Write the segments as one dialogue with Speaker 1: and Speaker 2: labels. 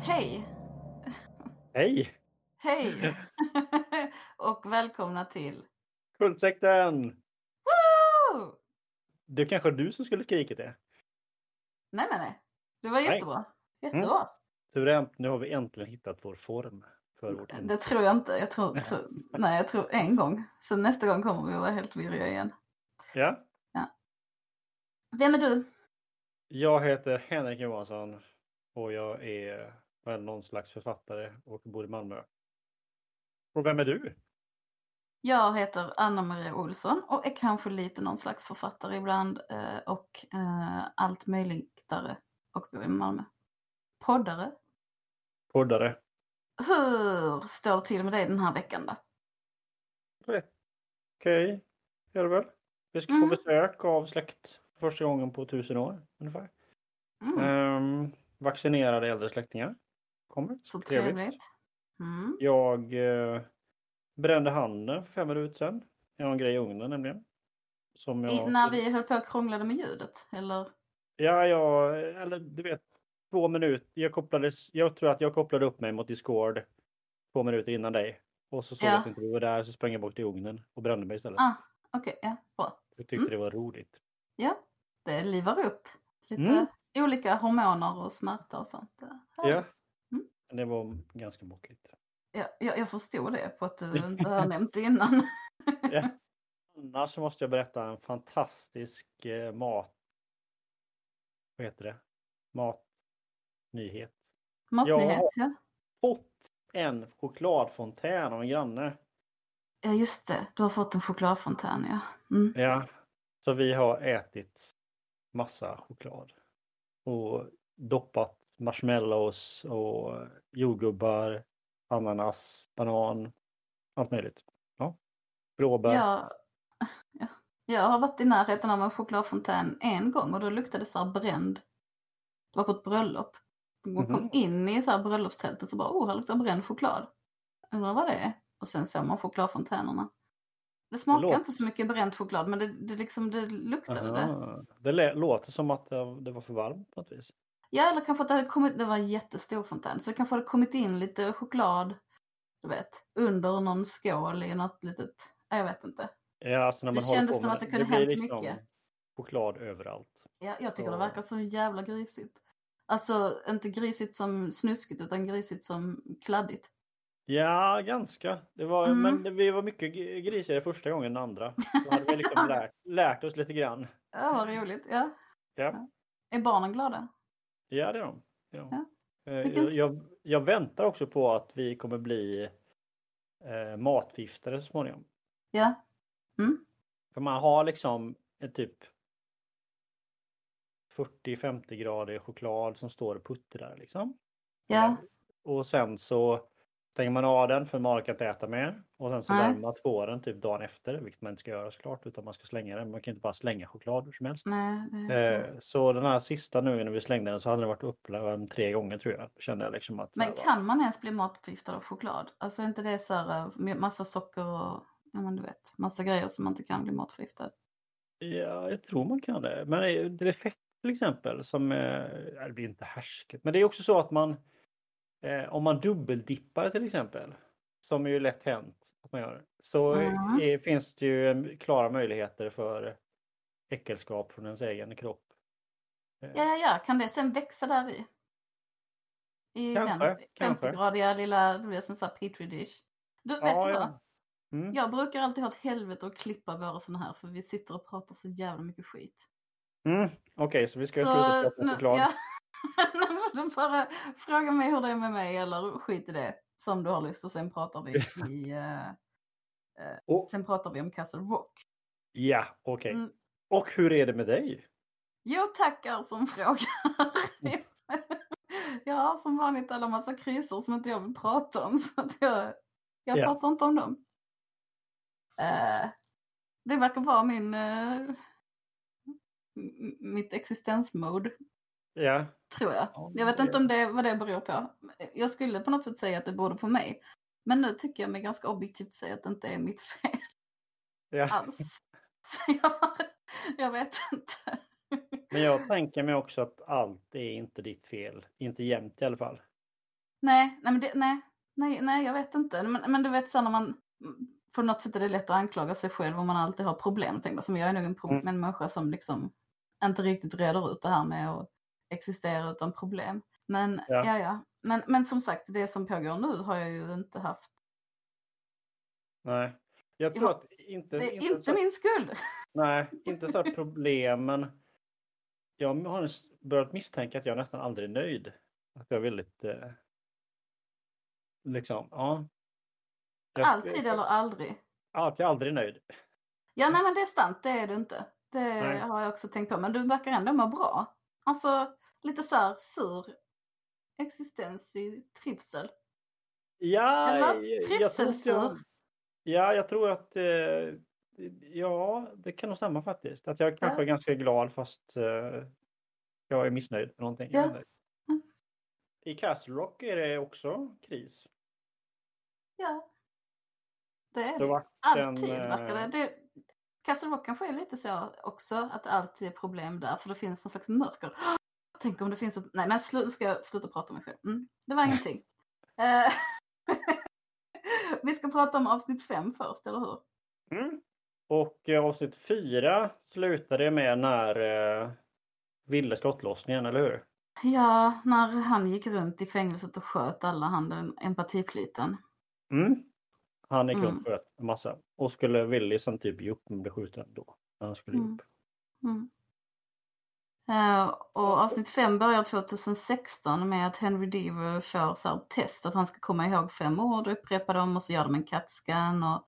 Speaker 1: Hej!
Speaker 2: Hej!
Speaker 1: Hej! och välkomna till...
Speaker 2: Kultsekten!
Speaker 1: Woo!
Speaker 2: Det kanske är du som skulle skrikit det.
Speaker 1: Nej, nej, nej. Det var jättebra. Jättebra.
Speaker 2: Suveränt, nu har vi äntligen hittat vår form för vårt
Speaker 1: Det tror jag inte. Jag tror, tror, nej, jag tror en gång. Sen nästa gång kommer vi att vara helt virriga igen.
Speaker 2: Ja,
Speaker 1: Vem är du?
Speaker 2: jag heter Henrik Johansson och jag är väl någon slags författare och bor i Malmö. Och vem är du?
Speaker 1: Jag heter Anna-Maria Olsson och är kanske lite någon slags författare ibland eh, och eh, allt möjligtare och bor i Malmö. Poddare.
Speaker 2: Poddare.
Speaker 1: Hur står det till med dig den här veckan då?
Speaker 2: Rätt. Okej, är det väl. Vi ska
Speaker 1: Mm.
Speaker 2: få besök av släkt för första gången på tusen år ungefär.
Speaker 1: Mm,
Speaker 2: Ehm, vaccinerade äldre släktingar kommer.
Speaker 1: så trevligt. Mm.
Speaker 2: Jag eh, brände handen för fem minuter sedan. Jag har en grej i ugnen nämligen. Som jag...
Speaker 1: I, när vi höll på och krånglade med ljudet, eller?
Speaker 2: Ja, jag, eller du vet, två minuter. Jag, kopplades, jag tror att jag kopplade upp mig mot Discord två minuter innan dig. Och så såg
Speaker 1: Ja.
Speaker 2: jag att inte du var där så sprang jag bort till ugnen och brände mig istället.
Speaker 1: Ah, okej, ja, bra.
Speaker 2: Jag tyckte
Speaker 1: Mm.
Speaker 2: det var roligt.
Speaker 1: Ja, det livar upp. Lite
Speaker 2: Mm.
Speaker 1: olika hormoner och smärta och sånt. Det-
Speaker 2: Ja.
Speaker 1: Mm.
Speaker 2: Det var ganska måttligt.
Speaker 1: Ja, jag, jag förstod det på att du inte har nämnt det innan.
Speaker 2: Ja. Annars måste jag berätta en fantastisk eh, mat... Vad heter det? Matnyhet.
Speaker 1: Matnyhet, ja.
Speaker 2: Fått en chokladfontän av en granne.
Speaker 1: Ja, just det. Du har fått en chokladfontän, ja. Mm.
Speaker 2: Ja. Så vi har ätit massa choklad. Och doppat marshmallows och jordgubbar, ananas, banan, allt möjligt. Ja. Blåbär.
Speaker 1: Jag, ja. jag har varit i närheten av en chokladfontän en gång och då luktade det så här bränd. Det var på ett bröllop. Man kom
Speaker 2: Mhm.
Speaker 1: in i så här bröllopstältet och bara, oh, här luktar bränd choklad. Undrar vad det är. Och sen såg man chokladfontänerna. Det smakar inte så mycket bränt choklad men det, det, liksom, det luktade det.
Speaker 2: Aha. Det lä- låter som att det det var för varmt på något vis.
Speaker 1: Ja, eller kanske att det hade kommit, det var en jättestor fontän, så det kanske hade kommit in lite choklad, du vet, under någon skål i något litet, jag vet inte.
Speaker 2: Ja, alltså när
Speaker 1: Det
Speaker 2: man håller
Speaker 1: kändes som att det kunde
Speaker 2: blir
Speaker 1: hänt
Speaker 2: liksom
Speaker 1: mycket.
Speaker 2: choklad överallt.
Speaker 1: Ja, jag tycker det
Speaker 2: Ja.
Speaker 1: verkar så jävla grisigt. Alltså inte grisigt som snuskigt utan grisigt som kladdigt.
Speaker 2: Ja, ganska. Det var,
Speaker 1: Mm.
Speaker 2: Men det- vi var mycket grisigare första gången än andra. Då hade vi liksom lärt, lärt oss lite grann.
Speaker 1: Ja, vad roligt. Ja.
Speaker 2: Ja,
Speaker 1: Är barnen glada?
Speaker 2: Ja det är de. Det är de. Eh,
Speaker 1: Vilken
Speaker 2: Jag, jag, jag väntar också på att vi kommer bli eh, matförgiftade så småningom.
Speaker 1: Ja. Mm.
Speaker 2: För man har liksom en typ 40-50 grader choklad som står och puttrar liksom.
Speaker 1: Ja.
Speaker 2: Och sen så stänger man av den för man kan inte äta mer. Och sen så
Speaker 1: Nej.
Speaker 2: värmer man två den typ dagen efter, vilket man inte ska göra såklart, utan man ska slänga den. Man kan inte bara slänga choklad hur som helst.
Speaker 1: Nej, det...
Speaker 2: Eh, så den här sista nu när vi slängde den så hade den varit uppvärmd tre gånger tror jag. Kände jag liksom att...
Speaker 1: Men kan man ens bli matförgiftad av choklad? Alltså är inte det så här eh, massa socker och, ja men du vet, massa grejer som man inte kan bli matförgiftad?
Speaker 2: Ja, jag tror man kan det. Men det är- fett till exempel som... Eh, ja, det blir inte härsket. Men det är också så att man... Eh, om man dubbeldippar till exempel. Som är ju lätt hänt att man gör. Så
Speaker 1: Mm.
Speaker 2: eh, finns det ju en- klara möjligheter för äckelskap från ens egen kropp. Eh,
Speaker 1: Ja, ja, ja. Kan det sen växa där i? I
Speaker 2: Kanske,
Speaker 1: den
Speaker 2: kanske.
Speaker 1: 50-gradiga lilla, det blir som så petri dish. Du, vet
Speaker 2: ja,
Speaker 1: du vad?
Speaker 2: ja. Mm.
Speaker 1: Jag brukar alltid ha ett helvete att klippa våra sådana här för vi sitter och pratar så jävla mycket skit.
Speaker 2: Mm. Okej, så vi ska
Speaker 1: Så,
Speaker 2: sluta prata choklad.
Speaker 1: ja. Du bara fråga mig hur det är med mig eller skit i det som du har lust och sen pratar vi i, eh, eh,
Speaker 2: Och,
Speaker 1: sen pratar vi om Castle Rock.
Speaker 2: ja, okej.
Speaker 1: Mm.
Speaker 2: Och hur är det med dig?
Speaker 1: Jo tackar som frågar. jag har som vanligt alla massa kriser som inte jag vill prata om så att jag, jag
Speaker 2: Ja.
Speaker 1: pratar inte om dem. Eh, det verkar vara min, mitt existensmode.
Speaker 2: Ja.
Speaker 1: Tror jag.
Speaker 2: Ja,
Speaker 1: Jag vet inte om det vad det beror på. Jag skulle på något sätt säga att det beror på mig. Men nu tycker jag mig ganska objektivt säga att det inte är mitt fel
Speaker 2: ja.
Speaker 1: alls. Så jag, jag vet inte.
Speaker 2: Men jag tänker mig också att allt är inte ditt fel. Inte jämt i alla fall.
Speaker 1: Nej, nej, men det, nej, nej, nej, jag vet inte. Men, men du vet så när man på något sätt är det lätt att anklaga sig själv om man alltid har problem. Tänker, jag. som jag är nog en, pro-
Speaker 2: Mm.
Speaker 1: en människa som liksom inte riktigt reder ut det här med att existera utan problem. Men
Speaker 2: Ja.
Speaker 1: ja, ja. Men, men som sagt, det som pågår nu har jag ju inte haft.
Speaker 2: Nej. Jag tror
Speaker 1: Ja,
Speaker 2: att inte...
Speaker 1: Det är
Speaker 2: inte
Speaker 1: inte
Speaker 2: så,
Speaker 1: min skuld.
Speaker 2: Nej, inte så problemen. Jag har börjat misstänka att jag nästan aldrig är nöjd. Att jag är väldigt... Eh, liksom, ja. Jag,
Speaker 1: Alltid eller aldrig.
Speaker 2: Alltid aldrig nöjd.
Speaker 1: Ja, nej men det är sant, det är du inte. Det
Speaker 2: Nej.
Speaker 1: har jag också tänkt på. Men du verkar ändå må bra. Alltså lite så här sur existens i trivsel.
Speaker 2: Ja,
Speaker 1: Eller?
Speaker 2: jag
Speaker 1: Trivselsur.
Speaker 2: jag, Ja, jag tror att... Eh, ja, det kan nog stämma faktiskt. Att jag kanske
Speaker 1: Ja.
Speaker 2: är ganska glad fast eh, jag är missnöjd med någonting.
Speaker 1: Ja. Mm.
Speaker 2: I Castle Rock är det också kris.
Speaker 1: Ja. Det är
Speaker 2: Det
Speaker 1: Alltid
Speaker 2: en,
Speaker 1: verkar det.
Speaker 2: eh,
Speaker 1: det. Castle Rock kanske är lite så också, att det alltid är problem där, för det finns någon slags mörker. Tänk om det finns ett... Nej, men slu... ska jag sluta prata om mig själv. Mm, det var ingenting. Eh, Vi ska prata om avsnitt fem först, eller hur?
Speaker 2: Mm. Och eh, avsnitt fyra slutade med när eh, Ville skottlossningen, eller hur?
Speaker 1: Ja, när han gick runt i fängelset och sköt alla, han den empatipliten.
Speaker 2: Mm. Han gick
Speaker 1: Mm.
Speaker 2: runt och sköt en massa. Och skulle Willy sen typ ge upp men blev skjuten då. När han skulle
Speaker 1: Mm.
Speaker 2: upp.
Speaker 1: Mm. Eh, och avsnitt fem börjar 2016 med att Henry Deaver får så här test att han ska komma ihåg fem ord och upprepa dem och så gör de en CAT-scan och,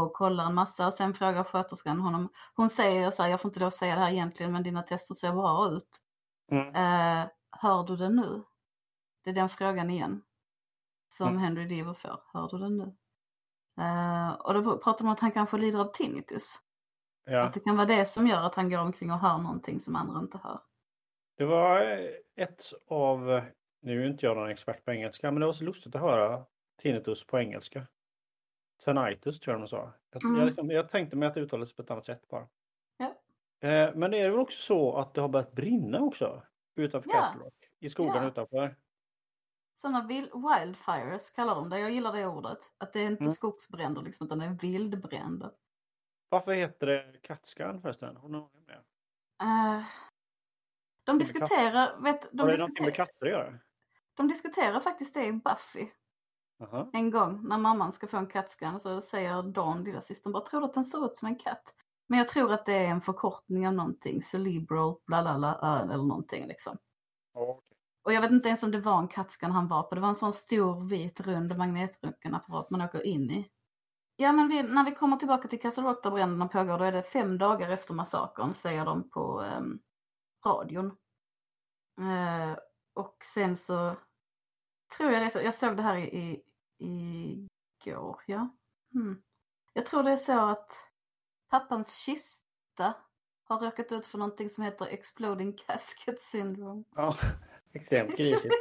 Speaker 1: och kollar en massa och sen frågar sköterskan honom. Hon säger så här, jag får inte lov att säga det här egentligen men dina tester ser bra ut.
Speaker 2: Mm.
Speaker 1: Eh, hör du det nu? Det är den frågan igen. Som
Speaker 2: Mm.
Speaker 1: Henry Deaver får. Hör du det nu? Eh, och då pratar de om att han kanske lider av tinnitus.
Speaker 2: Ja.
Speaker 1: Att det kan vara det som gör att han går omkring och hör någonting som andra inte hör.
Speaker 2: Det var eh, ett av, nu är inte jag någon expert på engelska, men det var så lustigt att höra tinnitus på engelska. Tinnitus tror jag de sa. Jag,
Speaker 1: Mm.
Speaker 2: jag, liksom, jag tänkte mig att det uttalades på ett annat sätt bara.
Speaker 1: Ja.
Speaker 2: Eh, men det är väl också så att det har börjat brinna också utanför
Speaker 1: Ja.
Speaker 2: Castle Rock. I skogen
Speaker 1: Ja.
Speaker 2: utanför.
Speaker 1: Sådana wildfires kallar de det. Jag gillar det ordet. Att det är inte
Speaker 2: Mm.
Speaker 1: skogsbränder liksom, utan det är vildbränder.
Speaker 2: Varför heter det kattskan förresten? Har du någon med?
Speaker 1: Eh, de diskuterar, vet, de,
Speaker 2: Har det någonting med
Speaker 1: diskuterar,
Speaker 2: katter att göra?
Speaker 1: de diskuterar faktiskt det i Buffy.
Speaker 2: Jaha.
Speaker 1: En gång när mamman ska få en kattscan så säger Dawn, lilla systern, bara tror du att den ser ut som en katt? Men jag tror att det är en förkortning av någonting, cerebral, bla bla bla, eller någonting liksom.
Speaker 2: Okej.
Speaker 1: Och jag vet inte ens om det var en kattscan han var på. Det var en sån stor vit rund magnetröntgenapparat man åker in i. Ja men vi, när vi kommer tillbaka till Castle Rock där bränderna pågår då är det fem dagar efter massakern säger de på ehm, radion. Eh, och sen så tror jag det så, jag såg det här i, i, igår, ja. Mm. Jag tror det är så att pappans kista har råkat ut för någonting som heter exploding casket syndrome.
Speaker 2: Ja, extremt grisigt.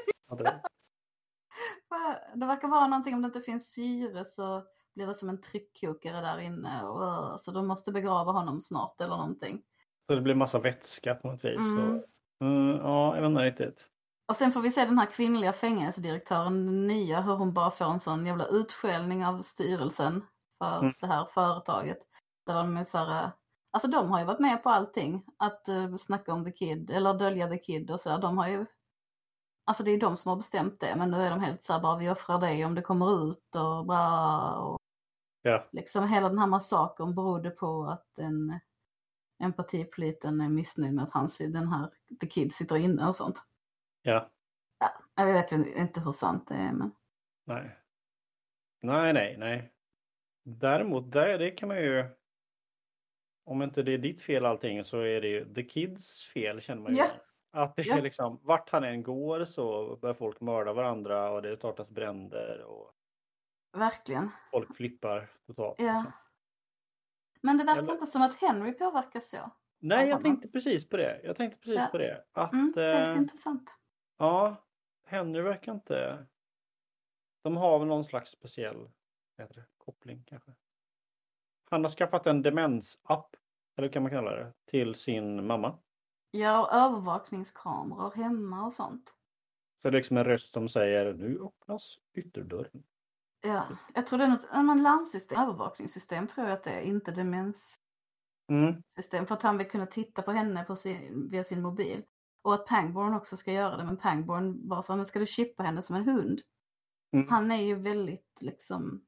Speaker 2: Det
Speaker 1: verkar vara någonting om det inte finns syre så blir det som en tryckkokare där inne. Och, uh, så de måste begrava honom snart eller någonting.
Speaker 2: Så det blir massa vätska på något vis.
Speaker 1: Mm.
Speaker 2: Mm, ja, jag vet inte riktigt.
Speaker 1: Och sen får vi se den här kvinnliga fängelsedirektören, den nya, hur hon bara får en sån jävla utskällning av styrelsen för
Speaker 2: Mm.
Speaker 1: det här företaget. Där de är så här, uh, alltså de har ju varit med på allting. Att uh, snacka om the kid, eller dölja the kid och så. här. De har ju, alltså det är de som har bestämt det. Men nu är de helt så här, bara vi offrar dig om det kommer ut och bra. Och
Speaker 2: Ja,
Speaker 1: liksom hela den här massakern berodde på att en empatipliten är missnöjd med att han, den här The Kid sitter inne och sånt.
Speaker 2: ja,
Speaker 1: Jag vet ju inte hur sant det är men.
Speaker 2: nej. Nej, nej, nej. Däremot, där, det kan man ju... Om inte det är ditt fel allting så är det ju the kids fel känner man ju.
Speaker 1: Ja.
Speaker 2: Att det
Speaker 1: Ja.
Speaker 2: är liksom, vart han än går så börjar folk mörda varandra och det startas bränder och
Speaker 1: Verkligen.
Speaker 2: folk flippar totalt.
Speaker 1: Ja.
Speaker 2: liksom.
Speaker 1: Men det verkar
Speaker 2: Eller-
Speaker 1: inte som att Henry påverkas så.
Speaker 2: Nej, jag tänkte precis på det. Jag tänkte precis
Speaker 1: Ja.
Speaker 2: på det. Att,
Speaker 1: Mm, det är
Speaker 2: eh,
Speaker 1: intressant.
Speaker 2: ja, Henry verkar inte... De har väl någon slags speciell det, koppling kanske. Han har skaffat en demensapp, eller kan man kalla det, till sin mamma.
Speaker 1: Ja, och övervakningskameror hemma och sånt.
Speaker 2: Så det är liksom en röst som säger nu öppnas ytterdörren.
Speaker 1: Ja, jag tror det är något, men larmsystem, övervakningssystem tror jag att det är, inte demenssystem.
Speaker 2: Mm.
Speaker 1: För att han vill kunna titta på henne på sin, via sin mobil. Och att Pangborn också ska göra det, men Pangborn bara så men ska du chippa henne som en hund?
Speaker 2: Mm.
Speaker 1: Han är ju väldigt liksom,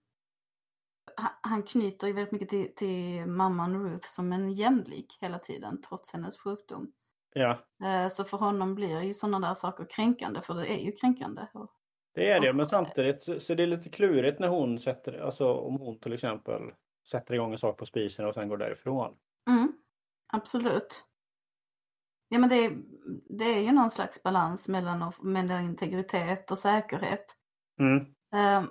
Speaker 1: han, han knyter ju väldigt mycket till, till mamman Ruth som en jämlik hela tiden, trots hennes sjukdom.
Speaker 2: Ja,
Speaker 1: Eh, Så för honom blir ju sådana där saker kränkande, för det är ju kränkande. Och-
Speaker 2: det är det. Men samtidigt så, så det är lite klurigt när hon sätter, alltså om hon till exempel sätter igång en sak på spisen och sen går därifrån.
Speaker 1: Mm, absolut. Ja men det är, det är ju någon slags balans mellan, mellan integritet och säkerhet.
Speaker 2: Mm.
Speaker 1: Ehm,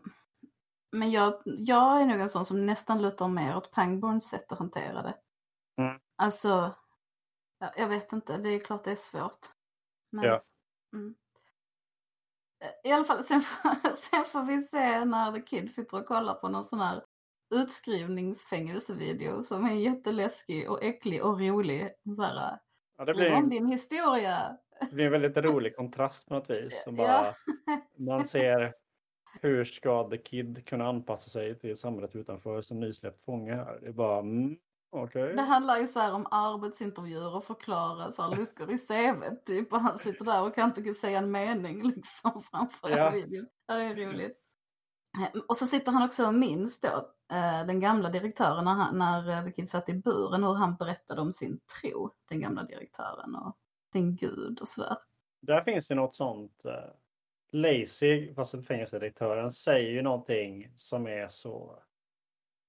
Speaker 1: Men jag, jag är nog en sån som nästan lutar mer åt Pangborns sätt att hantera det.
Speaker 2: Mm.
Speaker 1: Alltså, ja, jag vet inte, det är klart det är svårt. Men,
Speaker 2: Ja.
Speaker 1: mm. I alla fall, sen, sen får vi se när The Kid sitter och kollar på någon sån här utskrivningsfängelsevideo som är jätteläskig och äcklig och rolig. Så här,
Speaker 2: Ja, det blir,
Speaker 1: om din historia.
Speaker 2: det blir en väldigt rolig kontrast på något vis. Som bara,
Speaker 1: Ja.
Speaker 2: Man ser hur ska The Kid kunna anpassa sig till samhället utanför som nysläppt fånge här. Det är bara, mm, okej.
Speaker 1: Det handlar ju så här om arbetsintervjuer och förklara så här luckor i CV typ. Och han sitter där och kan inte säga en mening liksom framför
Speaker 2: Ja.
Speaker 1: videon. Ja, det är roligt. Eh, Och så sitter han också och minns då eh, den gamla direktören när, han, när eh, The Kid satt i buren och han berättade om sin tro, den gamla direktören och sin gud och sådär.
Speaker 2: Där finns det något sånt. Lazy, fast fängelsedirektören, säger ju någonting som är så...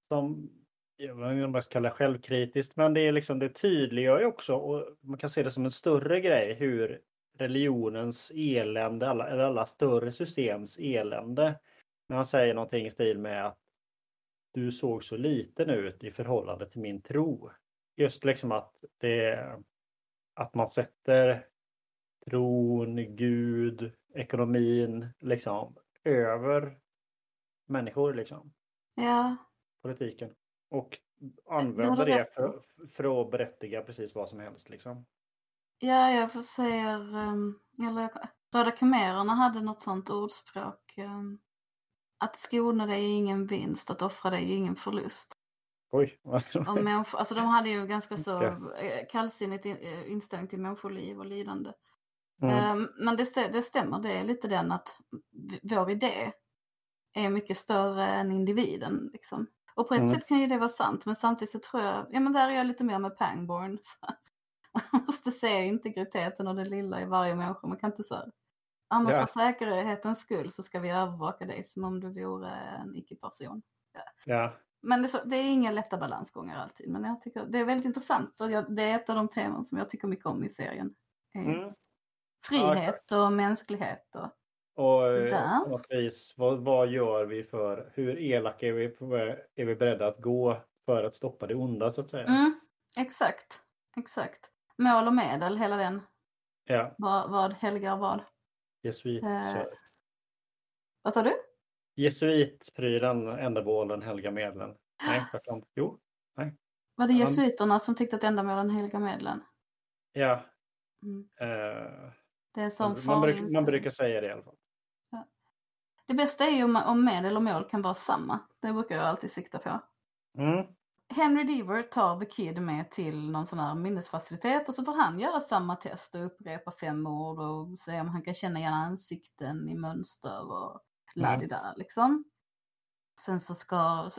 Speaker 2: Som, jag vet inte om jag ska kalla det självkritiskt, men det är liksom det tydliggör ju också och man kan se det som en större grej hur religionens elände, alla, eller alla större systems elände. När han säger någonting i stil med att du såg så liten ut i förhållande till min tro. Just liksom att det att man sätter tron, Gud, ekonomin liksom över människor liksom.
Speaker 1: Ja,
Speaker 2: Politiken. Och
Speaker 1: du
Speaker 2: det för, för att berättiga precis vad som helst liksom.
Speaker 1: ja jag får säga, um, eller Röda Khmererna hade något sånt ordspråk. Um, att skona dig är ingen vinst, att offra dig är ingen förlust.
Speaker 2: Oj.
Speaker 1: Och människor, alltså de hade ju ganska så eh, kallsinnigt in- eh, inställning till människoliv och lidande.
Speaker 2: Mm.
Speaker 1: Ehm, Men det, det stämmer, det är lite den att vår idé är mycket större än individen. Liksom. Och på ett
Speaker 2: Mm.
Speaker 1: sätt kan ju det vara sant, men samtidigt så tror jag, ja men där är jag lite mer med Pangborn. Så. Man måste se integriteten och det lilla i varje människa. Man kan inte så ja men
Speaker 2: Ja.
Speaker 1: för säkerhetens skull så ska vi övervaka dig som om du vore en icke-person.
Speaker 2: Ja.
Speaker 1: Men det är, så, det är inga lätta balansgångar alltid, men jag tycker det är väldigt intressant och jag, det är ett av de teman som jag tycker mycket om i serien. Är
Speaker 2: Mm.
Speaker 1: Frihet och mänsklighet och
Speaker 2: Och eh,
Speaker 1: Där.
Speaker 2: på något vis, vad, vad gör vi för, hur elaka är vi, är vi beredda att gå för att stoppa det onda så att säga?
Speaker 1: Mm, exakt, exakt. Mål och medel, hela den.
Speaker 2: Ja,
Speaker 1: Vad, vad helgar vad.
Speaker 2: jesuit.
Speaker 1: Eh. Vad sa du?
Speaker 2: Jesuitprylen, ändamålen, helga medlen. Nej, tvärtom. Jo,
Speaker 1: Var det jesuiterna som tyckte att ändamålen helgar medlen?
Speaker 2: ja.
Speaker 1: Mm.
Speaker 2: Eh, man, bruk, man brukar säga det i alla fall.
Speaker 1: Det bästa är ju om, om medel och mål kan vara samma. Det brukar jag alltid sikta på.
Speaker 2: Mm.
Speaker 1: Henry Deaver tar The Kid med till någon sån här minnesfacilitet och så får han göra samma test och upprepa fem ord och se om han kan känna igen ansikten i mönster och ladida liksom. Sen så ska,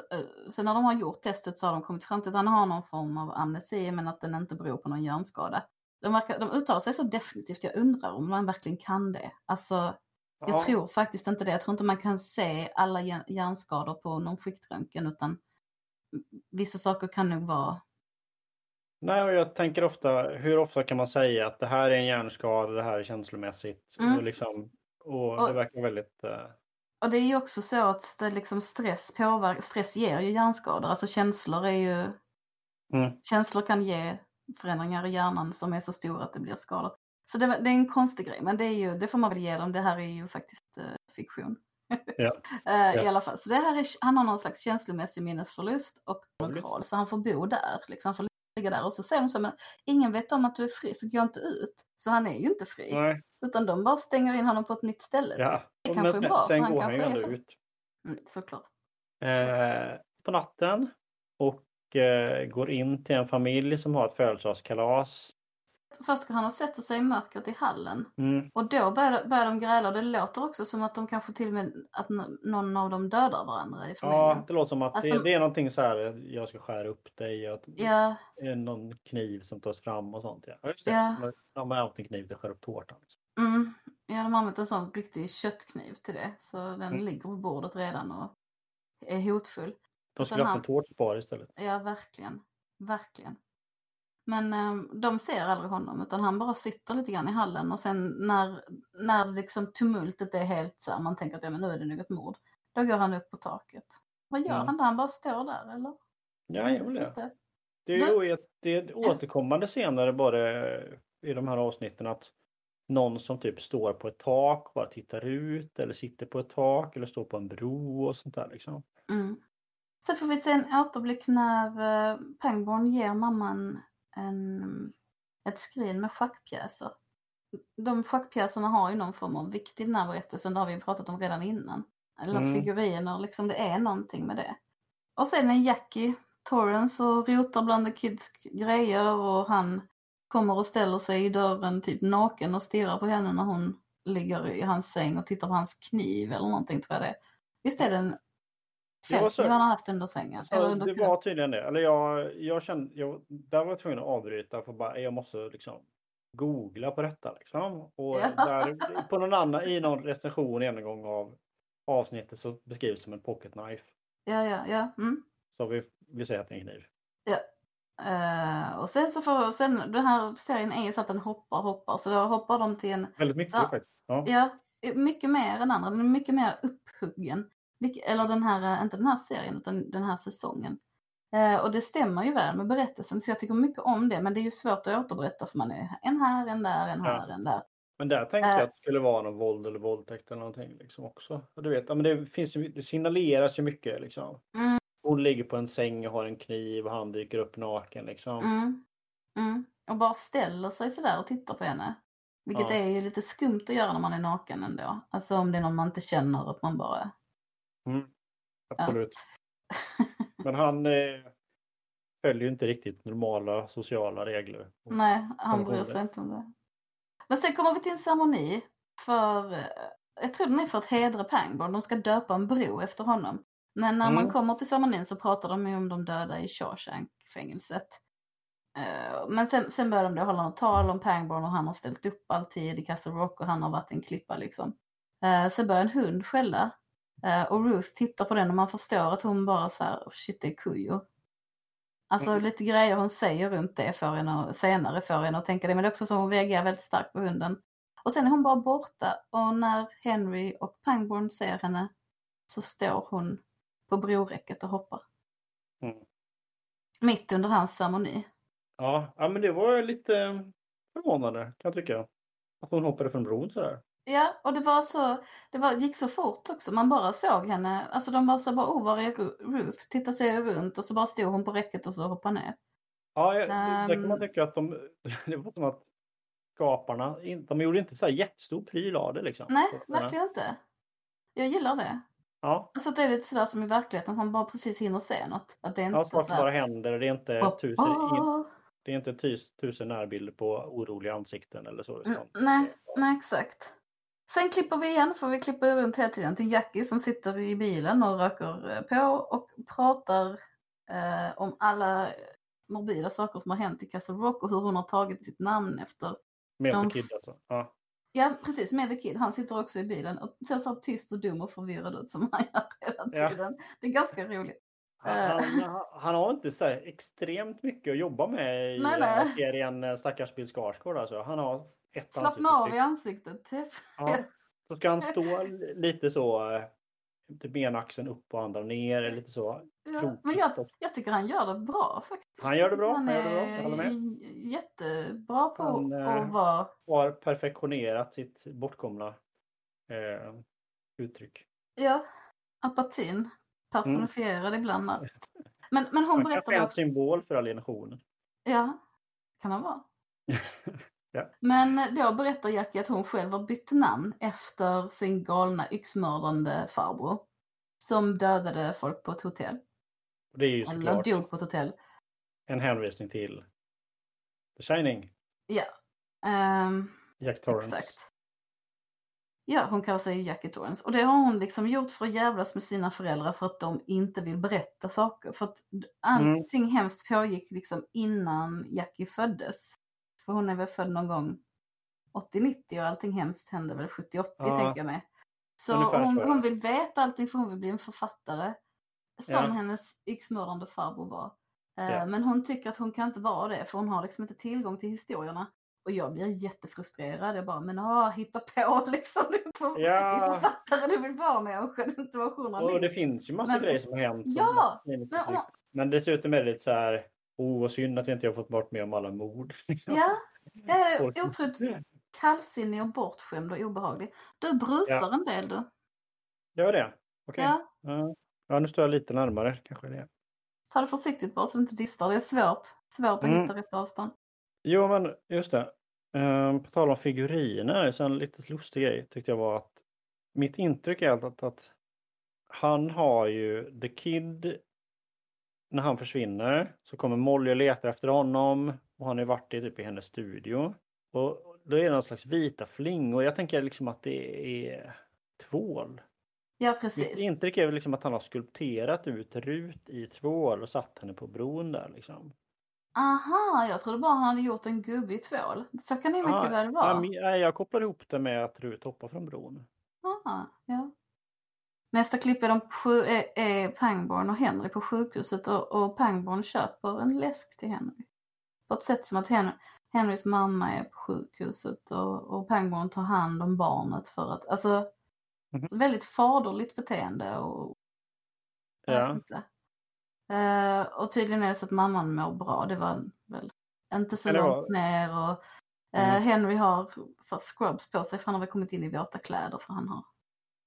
Speaker 1: sen när de har gjort testet så har de kommit fram till att han har någon form av amnesi men att den inte beror på någon hjärnskada. De, verkar, de uttalar sig så definitivt, jag undrar om man verkligen kan det. Alltså, jag
Speaker 2: Ja.
Speaker 1: tror faktiskt inte det. Jag tror inte man kan se alla hjär- hjärnskador på någon skiktröntgen utan vissa saker kan nog vara...
Speaker 2: Nej, och jag tänker ofta, hur ofta kan man säga att det här är en hjärnskada, det här är känslomässigt.
Speaker 1: Mm.
Speaker 2: Och, liksom, och
Speaker 1: Och-
Speaker 2: det verkar väldigt... eh,
Speaker 1: Och det är ju också så att det liksom stress påverkar, stress ger ju hjärnskador. Alltså känslor är ju,
Speaker 2: Mm.
Speaker 1: känslor kan ge förändringar i hjärnan som är så stora att det blir skador. Så det, det är en konstig grej, men det, är ju, det får man väl ge dem. Det här är ju faktiskt uh, fiktion.
Speaker 2: Ja.
Speaker 1: Eh,
Speaker 2: Ja.
Speaker 1: I alla fall, så det här är, han har någon slags känslomässig minnesförlust och monokral, så han får bo där, liksom, han får ligga där. Och så säger de så här, men ingen vet om att du är fri, så gå inte ut. Så han är ju inte fri,
Speaker 2: Nej.
Speaker 1: utan de bara stänger in honom på ett nytt ställe. typ.
Speaker 2: Ja.
Speaker 1: Det kanske
Speaker 2: men
Speaker 1: är bra,
Speaker 2: sen
Speaker 1: för han
Speaker 2: går han ju ändå
Speaker 1: så-
Speaker 2: ut.
Speaker 1: Mm, såklart.
Speaker 2: Eh, på natten och eh, går in till en familj som har ett födelsedagskalas.
Speaker 1: Först går han och sätter sig i mörkret i hallen.
Speaker 2: Mm.
Speaker 1: Och då börjar, börjar de gräla det låter också som att de kanske till och med att någon av dem dödar varandra i familjen.
Speaker 2: Ja, det låter som att
Speaker 1: Alltså-
Speaker 2: det, det är någonting så här, jag ska skära upp dig, att
Speaker 1: Ja,
Speaker 2: någon kniv som tas fram och sånt. Ja, just det.
Speaker 1: Ja.
Speaker 2: De- har haft en kniv till att skära upp tårtan.
Speaker 1: mm, ja, de har använt en sån riktig köttkniv till det. Så den
Speaker 2: Mm.
Speaker 1: ligger på bordet redan och är hotfull.
Speaker 2: De skulle haft
Speaker 1: han-
Speaker 2: en tårtspar istället.
Speaker 1: Ja, verkligen. Verkligen. Men eh, de ser aldrig honom utan han bara sitter lite grann i hallen och sen när, när liksom tumultet är helt så här, man tänker att ja, men nu är det nog ett mord. Då går han upp på taket. Vad gör
Speaker 2: Mm.
Speaker 1: han där? Han bara står där eller?
Speaker 2: Ja, vill
Speaker 1: vet
Speaker 2: det. Det är ju ett, det är återkommande senare bara i de här avsnitten att någon som typ står på ett tak bara tittar ut eller sitter på ett tak eller står på en bro och sånt där liksom.
Speaker 1: Mm. Sen får vi se en återblick när uh, Pangborn ger mamman en, ett skrin med schackpjäser. De schackpjäserna har ju någon form av vikt i den här berättelsen, det har vi pratat om redan innan. Eller
Speaker 2: Mm.
Speaker 1: figuriner, liksom det är någonting med det. Och sen är Jackie Torrance och rotar bland the kids grejer och han kommer och ställer sig i dörren typ naken och stirrar på henne när hon ligger i hans säng och tittar på hans kniv eller någonting tror jag det är. Visst är det en
Speaker 2: Det var så-
Speaker 1: fältkniv han har haft under sängen?
Speaker 2: Så
Speaker 1: under
Speaker 2: det var tydligen det. Eller jag, jag kände, jag, där var jag tvungen att avbryta för bara, jag måste liksom googla på detta liksom. Och
Speaker 1: Ja.
Speaker 2: där, på någon annan, i någon recension en gång av avsnittet så beskrivs det som en pocket knife.
Speaker 1: Ja, ja, ja. Mm.
Speaker 2: Så vi, vi säger att det är en kniv.
Speaker 1: Eh, och sen så får, sen den här serien är ju så att den hoppar, hoppar, så då hoppar de till en,
Speaker 2: Väldigt mycket
Speaker 1: Så-
Speaker 2: faktiskt. Ja.
Speaker 1: ja, mycket mer än andra, den är mycket mer upphuggen. Eller den här, eh, inte den här serien, utan den här säsongen. Eh, och det stämmer ju väl med berättelsen, så jag tycker mycket om det, men det är ju svårt att återberätta för man är en här, en där, en här, en där.
Speaker 2: Men där tänkte
Speaker 1: Eh.
Speaker 2: jag att det skulle vara någon våld eller våldtäkt eller någonting liksom också. Och du vet, ja, men det, finns det signaleras ju mycket liksom.
Speaker 1: Mm.
Speaker 2: Hon ligger på en säng och har en kniv och han dyker upp naken liksom.
Speaker 1: Mm. Mm. Och bara ställer sig sådär och tittar på henne. Vilket
Speaker 2: Ja.
Speaker 1: är ju lite skumt att göra när man är naken ändå. Alltså om det är någon man inte känner, att man bara...
Speaker 2: Mm. Absolut. Men han eh, följer ju inte riktigt normala sociala regler.
Speaker 1: Nej, han bryr sig inte om det. Men sen kommer vi till en ceremoni för, eh, jag tror den är för att hedra Pangborn, de ska döpa en bro efter honom. Men när man
Speaker 2: Mm.
Speaker 1: kommer till ceremonin så pratar de ju om de döda i Shawshank-fängelset. Eh, Men sen, sen börjar de då hålla något tal om Pangborn och han har ställt upp alltid i Castle Rock och han har varit en klippa liksom. Eh, Sen börjar en hund skälla och Ruth tittar på den och man förstår att hon bara så här, "Oh, shit det är Kujo. Alltså
Speaker 2: Mm.
Speaker 1: lite grejer hon säger runt det får en att, senare får en att tänka det. Men det är också så hon reagerar väldigt starkt på hunden. Och sen är hon bara borta och när Henry och Pangborn ser henne så står hon på broräcket och hoppar.
Speaker 2: Mm.
Speaker 1: Mitt under hans ceremoni.
Speaker 2: Ja, ja, men det var lite eh, förvånande kan jag tycka. Att hon hoppade från bron sådär.
Speaker 1: Ja, och det var så, det var, gick så fort också. Man bara såg henne, alltså de var så bara, oh var är Ru- Ruth? Titta sig runt och så bara stod hon på räcket och så hoppade ner.
Speaker 2: Ja, jag, där kan man
Speaker 1: Ehm.
Speaker 2: tycka att de, det var som att skaparna, de gjorde inte så här jättestor pryl av det liksom.
Speaker 1: Nej, verkligen inte. Jag gillar det.
Speaker 2: Ja,
Speaker 1: Alltså att det är lite sådär som i verkligheten, man bara precis hinner se något. Att det är inte
Speaker 2: ja
Speaker 1: sådär,
Speaker 2: bara händer. Det är inte
Speaker 1: "Åh,
Speaker 2: tusen, in,
Speaker 1: åh."
Speaker 2: det är inte tus, tusen närbilder på oroliga ansikten eller så. Utan-
Speaker 1: nej, nej exakt. Sen klipper vi igen, för vi klipper runt hela tiden till Jackie som sitter i bilen och röker eh, på och pratar eh, om alla morbida saker som har hänt i Castle Rock och hur hon har tagit sitt namn efter.
Speaker 2: Med
Speaker 1: de
Speaker 2: kid alltså. Ja.
Speaker 1: Ja, precis, med The Kid. Han sitter också i bilen och ser så tyst och dum och förvirrad ut som han gör hela
Speaker 2: Ja.
Speaker 1: tiden. Det är ganska roligt.
Speaker 2: Han,
Speaker 1: Eh.
Speaker 2: han, han har inte så här extremt mycket att jobba med i
Speaker 1: Nej, nej.
Speaker 2: serien eh, Stackars Bill Skarsgård. Alltså. Han har ett
Speaker 1: Slappna av i ansiktet, typ.
Speaker 2: Ja. Så ska han stå lite så eh, typ ena axeln upp och andra ner, eller lite så.
Speaker 1: Ja, men jag, jag tycker han gör det bra faktiskt.
Speaker 2: Han gör det bra,
Speaker 1: Han
Speaker 2: han gör det bra, jag håller med.
Speaker 1: jättebra på
Speaker 2: Han, eh,
Speaker 1: att vara...
Speaker 2: Har perfektionerat sitt bortkomna eh, uttryck.
Speaker 1: Ja, apatin personifierad ibland. Där. Men, men hon
Speaker 2: Han kanske
Speaker 1: berättade
Speaker 2: är en
Speaker 1: också...
Speaker 2: symbol för alienationen.
Speaker 1: Ja, kan han vara.
Speaker 2: Ja.
Speaker 1: Men då berättar Jackie att hon själv har bytt namn efter sin galna yxmördande farbror. Som dödade folk på ett hotell.
Speaker 2: Och det är ju
Speaker 1: Eller dog på ett hotell.
Speaker 2: en hänvisning till The Shining,
Speaker 1: Ja. Ehm,
Speaker 2: Jack Torrance.
Speaker 1: exakt. Ja, hon kallar sig Jackie Torrance. Och det har hon liksom gjort för att jävlas med sina föräldrar för att de inte vill berätta saker. För att allting
Speaker 2: Mm.
Speaker 1: hemskt pågick liksom innan Jackie föddes. För hon är väl född någon gång 80-90 och allting hemskt hände väl 70-80
Speaker 2: Ja.
Speaker 1: tänker jag mig. Så hon, hon vill veta allting för hon vill bli en författare. Som
Speaker 2: Ja.
Speaker 1: hennes yxmördande farbror var. Eh,
Speaker 2: Ja.
Speaker 1: Men hon tycker att hon kan inte vara det för hon har liksom inte tillgång till historierna. Och jag blir jättefrustrerad. Jag bara, men ah, hitta på liksom. Du för-
Speaker 2: Ja.
Speaker 1: är författare, du vill vara människa, du inte vara
Speaker 2: Och
Speaker 1: journalist.
Speaker 2: det finns ju massa
Speaker 1: Men-
Speaker 2: grejer som har hänt.
Speaker 1: Ja, men-
Speaker 2: men dessutom är det lite så här, oh vad synd att jag inte har fått bort med om alla mord.
Speaker 1: Ja, jag är otroligt kallsinnig och bortskämd och obehaglig. Du brusar
Speaker 2: Ja.
Speaker 1: en del du.
Speaker 2: Gör det? Okej.
Speaker 1: Ja,
Speaker 2: Ja. ja, nu står jag lite närmare kanske det.
Speaker 1: ta det försiktigt bara så du inte distar. Det är svårt. Svårt att
Speaker 2: Mm.
Speaker 1: hitta rätt avstånd.
Speaker 2: Jo, men just det. Ehm, på tal om figuriner, så en lite lustig grej tyckte jag var att mitt intryck är att, att han har ju The Kid när han försvinner så kommer Molly och letar efter honom och han har ju varit i, typ, i hennes studio. Och då är det någon slags vita flingor. Jag tänker liksom att det är tvål.
Speaker 1: Ja,
Speaker 2: Mitt
Speaker 1: precis.
Speaker 2: intryck är väl liksom att han har skulpterat ut Rut i tvål och satt henne på bron där liksom.
Speaker 1: Aha, jag trodde bara han hade gjort en gubbe i tvål. Så kan det mycket
Speaker 2: Ja,
Speaker 1: väl
Speaker 2: Ja,
Speaker 1: vara.
Speaker 2: nej, jag kopplar ihop det med att Rut hoppar från bron.
Speaker 1: Aha, ja. Nästa klipp är, de sju, är, är Pangborn och Henry på sjukhuset och, och Pangborn köper en läsk till Henry. På ett sätt som att Hen, Henrys mamma är på sjukhuset och, och Pangborn tar hand om barnet för att, alltså
Speaker 2: Mhm.
Speaker 1: så väldigt faderligt beteende och
Speaker 2: Ja.
Speaker 1: inte. Eh, och tydligen är det så att mamman mår bra, det var väl inte så
Speaker 2: det
Speaker 1: långt ner och eh,
Speaker 2: Mm.
Speaker 1: Henry har så här, scrubs på sig för han har väl kommit in i våta kläder för han har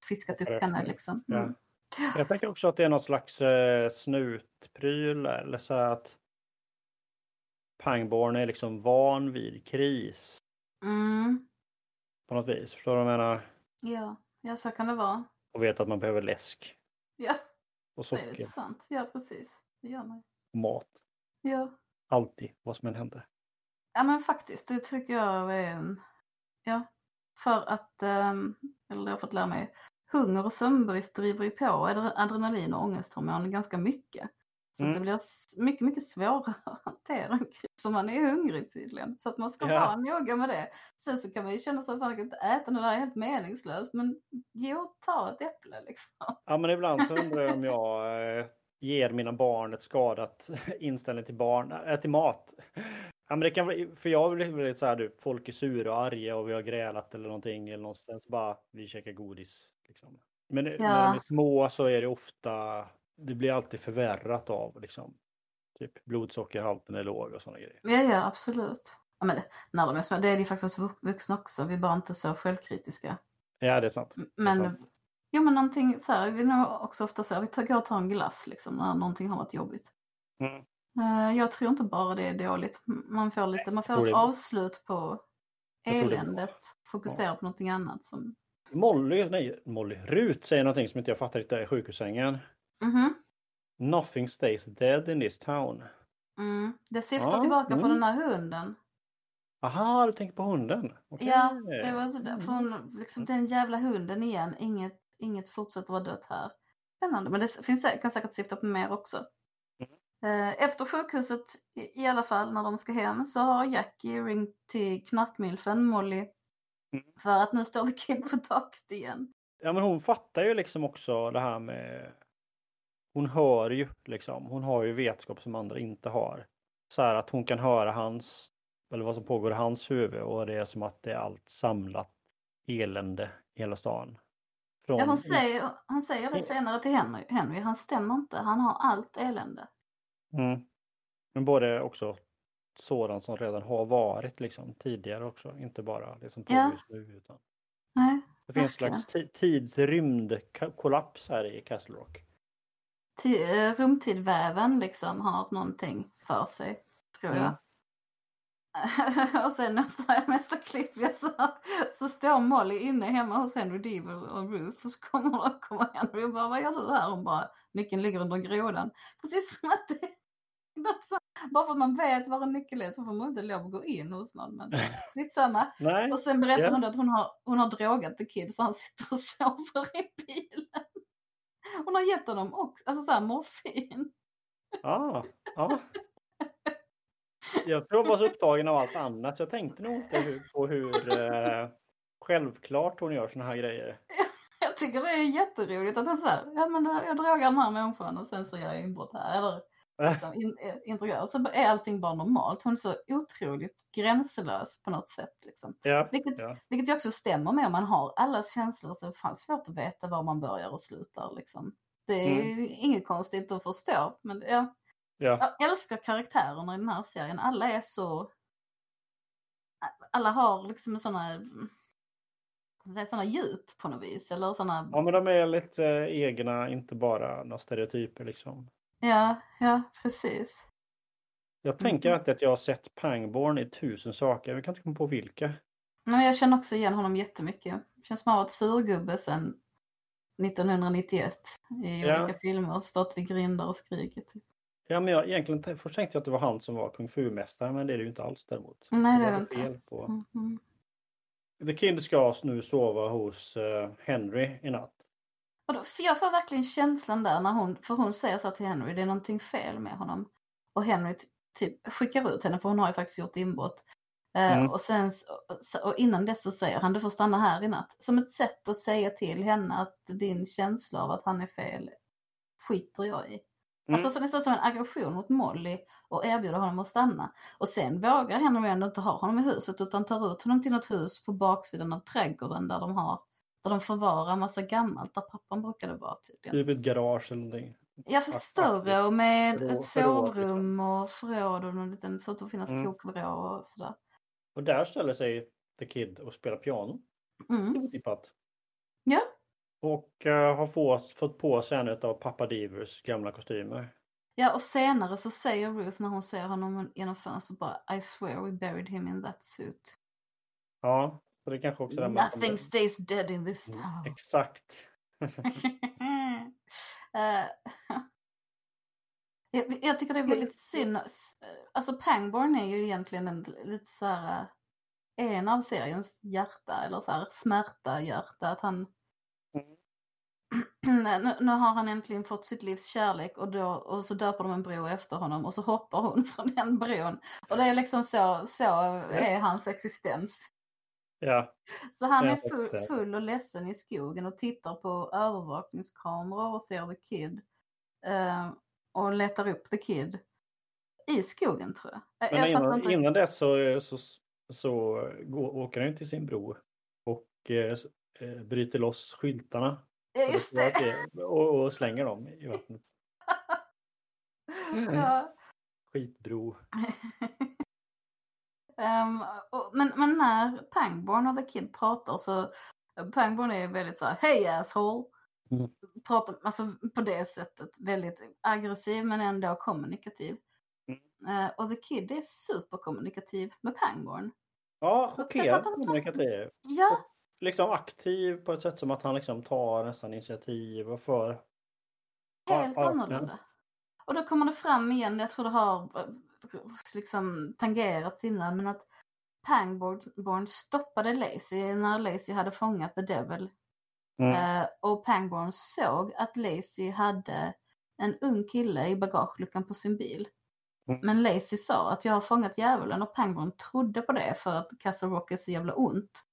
Speaker 1: fiskat upp
Speaker 2: Ja,
Speaker 1: henne liksom.
Speaker 2: ja.
Speaker 1: Mm.
Speaker 2: Jag tänker också att det är någon slags eh, snutpryl eller så att Pangborn är liksom van vid kris
Speaker 1: Mm.
Speaker 2: på något vis. Förstår du vad jag menar?
Speaker 1: Ja. ja, så kan det vara.
Speaker 2: Och vet att man behöver läsk
Speaker 1: Ja,
Speaker 2: och
Speaker 1: det är
Speaker 2: socker
Speaker 1: sant. Ja, precis. Det gör man.
Speaker 2: och mat.
Speaker 1: Ja.
Speaker 2: Alltid, vad som än händer.
Speaker 1: ja, men faktiskt, det tycker jag är en... Ja, för att, ehm, eller det har fått lära mig, hunger och sömnbrist driver ju på adre- adrenalin och ångesthormon ganska mycket. Så att
Speaker 2: Mm.
Speaker 1: det blir mycket, mycket svårare att hantera en kris om man är hungrig tydligen. Så att man ska
Speaker 2: Ja.
Speaker 1: vara noga med det. Sen så kan man ju känna sig att kan inte äta, det där är helt meningslöst. Men jo, ta ett äpple liksom.
Speaker 2: Ja, men ibland så undrar jag om jag eh, ger mina barn ett skadat inställning till barn, äh, till mat. Ja, men det kan för jag blir så här, du, folk är sura och arga och vi har grälat eller någonting eller någonstans bara vi käkar godis. Liksom. Men när de är små så är det ofta, det blir alltid förvärrat av liksom. Typ blodsockerhalten är låg och sådana grejer.
Speaker 1: Ja, ja, absolut. Ja, men det, när de är små, det är ju faktiskt hos vux- vuxna också. Vi är bara inte så självkritiska.
Speaker 2: Ja, det är sant.
Speaker 1: M-
Speaker 2: Det är
Speaker 1: Men,
Speaker 2: sant.
Speaker 1: jo men någonting så här, vi är nog också ofta så här, vi tar, går och tar en glass liksom när någonting har varit jobbigt.
Speaker 2: Mm.
Speaker 1: Eh, jag tror inte bara det är dåligt. Man får lite, man får ett avslut på eländet. Fokusera på någonting annat som...
Speaker 2: Molly, nej Molly, Rut säger någonting som inte jag fattar riktigt i sjukhussängen.
Speaker 1: Mhm.
Speaker 2: Nothing stays dead in this town.
Speaker 1: Mm. Det syftar
Speaker 2: Ja,
Speaker 1: tillbaka på
Speaker 2: mm.
Speaker 1: den här hunden.
Speaker 2: Aha, du tänker på hunden? Okej.
Speaker 1: Ja, det var sådär,
Speaker 2: Mm.
Speaker 1: för hon, liksom, den jävla hunden igen. Inget, inget fortsätter vara dött här. Spännande, men det finns, kan säkert syfta på mer också. Eh, Efter sjukhuset i, alla fall, när de ska hem, så har Jackie ringt till knarkmilfen Molly.
Speaker 2: Mm.
Speaker 1: För att nu står The Kid på taket igen.
Speaker 2: Ja, men hon fattar ju liksom också det här med... Hon hör ju liksom. Hon har ju vetskap som andra inte har. Så här att hon kan höra hans, eller vad som pågår i hans huvud och det är som att det är allt samlat elände i hela stan. Från,
Speaker 1: Ja, hon, säger, hon säger det senare till Henry. Henry, han stämmer inte. Han har allt elände.
Speaker 2: Mm. Men både också sådant som redan har varit liksom tidigare också, inte bara det som pågår just nu. Utan
Speaker 1: Nej,
Speaker 2: det finns en slags ti- tidsrymdkollaps här i Castle Rock.
Speaker 1: Ti- eh, rumtidväven liksom har någonting för sig, tror jag.
Speaker 2: Mm.
Speaker 1: och sen nästa, nästa klipp jag så, så står Molly inne hemma hos Henry Deaver och Ruth och så kommer, kommer Henry och bara vad gör du här? Hon bara nyckeln ligger under grodan. Precis som att det, bara för att man vet var en nyckel är så får man inte lov att gå in hos någon. Men lite samma.
Speaker 2: Nej,
Speaker 1: Och sen berättar
Speaker 2: Ja.
Speaker 1: hon att hon har, hon har drogat the kid så han sitter och sover i bilen. Hon har gett honom också, alltså så här morfin.
Speaker 2: ja, ja. Jag tror jag var så upptagen av allt annat så jag tänkte nog inte hur, på hur eh, självklart hon gör såna här grejer.
Speaker 1: Jag tycker det är jätteroligt att hon säger, ja men jag drogar den här människan och sen så gör jag inbrott här. Eller liksom, in, eh, integrerar. Så är allting bara normalt. Hon är så otroligt gränslös på något sätt. Liksom.
Speaker 2: Ja,
Speaker 1: Vilket,
Speaker 2: ja.
Speaker 1: vilket också stämmer med om man har allas känslor så är det fan svårt att veta var man börjar och slutar. Liksom. Det är
Speaker 2: Mm.
Speaker 1: inget konstigt att förstå. Men ja,
Speaker 2: ja.
Speaker 1: jag älskar karaktärerna i den här serien. Alla är så... Alla har liksom sådana såna djup på något vis. Eller såna...
Speaker 2: ja, men de är lite eh, egna, inte bara några stereotyper liksom.
Speaker 1: Ja, ja, precis.
Speaker 2: Jag tänker
Speaker 1: Mhm.
Speaker 2: alltid att jag har sett Pangborn i tusen saker, jag kan inte komma på vilka.
Speaker 1: Men jag känner också igen honom jättemycket. Det känns som han varit surgubbe sedan 1991 i
Speaker 2: Ja.
Speaker 1: olika filmer och stått vid grindar och skrikit.
Speaker 2: Ja, men jag, egentligen, först tänkte jag att det var han som var kung fu-mästare, men det är det ju inte alls däremot.
Speaker 1: Nej, det är
Speaker 2: var
Speaker 1: det inte.
Speaker 2: på.
Speaker 1: Mhm.
Speaker 2: The Kid ska nu sova hos eh, Henry i natt.
Speaker 1: Och då, för jag får verkligen känslan där när hon, för hon säger så här till Henry, det är någonting fel med honom. Och Henry typ skickar ut henne för hon har ju faktiskt gjort inbrott. Eh,
Speaker 2: Mm.
Speaker 1: och, sen, och innan dess så säger han, du får stanna här i natt. Som ett sätt att säga till henne att din känsla av att han är fel skiter jag i.
Speaker 2: Mm.
Speaker 1: Alltså så nästan som en aggression mot Molly och erbjuder honom att stanna. Och sen vågar Henry ändå inte ha honom i huset utan tar ut honom till något hus på baksidan av trädgården där de har där de förvarar massa gammalt där pappan brukade vara tydligen.
Speaker 2: Typ ett garage eller någonting.
Speaker 1: Ja, för
Speaker 2: Fast
Speaker 1: större och med ett sovrum och förråd och en liten, så att det finnas
Speaker 2: Mm.
Speaker 1: kokvrå och sådär.
Speaker 2: Och där ställer sig The Kid och spelar piano.
Speaker 1: Mm.
Speaker 2: Otippat.
Speaker 1: Ja.
Speaker 2: Och eh, har fått, fått på sig en av pappa Divers gamla kostymer.
Speaker 1: ja, och senare så säger Ruth när hon ser honom genom fönstret bara I swear we buried him in that suit.
Speaker 2: Ja, så det kanske också
Speaker 1: Nothing stays dead in this
Speaker 2: Mm,
Speaker 1: town.
Speaker 2: Exakt.
Speaker 1: Eh, jag, jag tycker det är väldigt synd. Alltså Pangborn är ju egentligen en lite så här eh, en av seriens hjärta eller så här smärta hjärta att han nu, nu har han äntligen fått sitt livs kärlek och, då, och så döper de en bro efter honom och så hoppar hon från den bron. Och det är liksom så, så är hans existens.
Speaker 2: Ja,
Speaker 1: Så han är full, full och ledsen i skogen och tittar på övervakningskameror och ser The Kid. eh, och letar upp The Kid i skogen tror jag. Jag,
Speaker 2: men
Speaker 1: jag
Speaker 2: innan,
Speaker 1: inte.
Speaker 2: innan dess så, så, så går, åker han till sin bro och eh, eh, bryter loss skyltarna.
Speaker 1: Just
Speaker 2: att
Speaker 1: det.
Speaker 2: Och, och slänger dem i vattnet.
Speaker 1: ja.
Speaker 2: Skitbro.
Speaker 1: Ehm, och, men, men när Pangborn och The Kid pratar så Pangborn är ju väldigt så här, hej asshole.
Speaker 2: Mm.
Speaker 1: Pratar alltså på det sättet väldigt aggressiv men ändå kommunikativ.
Speaker 2: Mm.
Speaker 1: Eh, och The Kid är superkommunikativ med Pangborn.
Speaker 2: Ja,
Speaker 1: tar-
Speaker 2: kommunikativ.
Speaker 1: Ja,
Speaker 2: Liksom aktiv på ett sätt som att han liksom tar nästan initiativ och för.
Speaker 1: helt annorlunda. Och då kommer det fram igen, jag tror det har liksom tangerats innan, men att Pangborn stoppade Lacey när Lacey hade fångat The Devil.
Speaker 2: Mm.
Speaker 1: Eh, och Pangborn såg att Lacey hade en ung kille i bagageluckan på sin bil.
Speaker 2: Mm.
Speaker 1: Men Lacey sa att jag har fångat djävulen och Pangborn trodde på det för att Castle Rock är så jävla ont.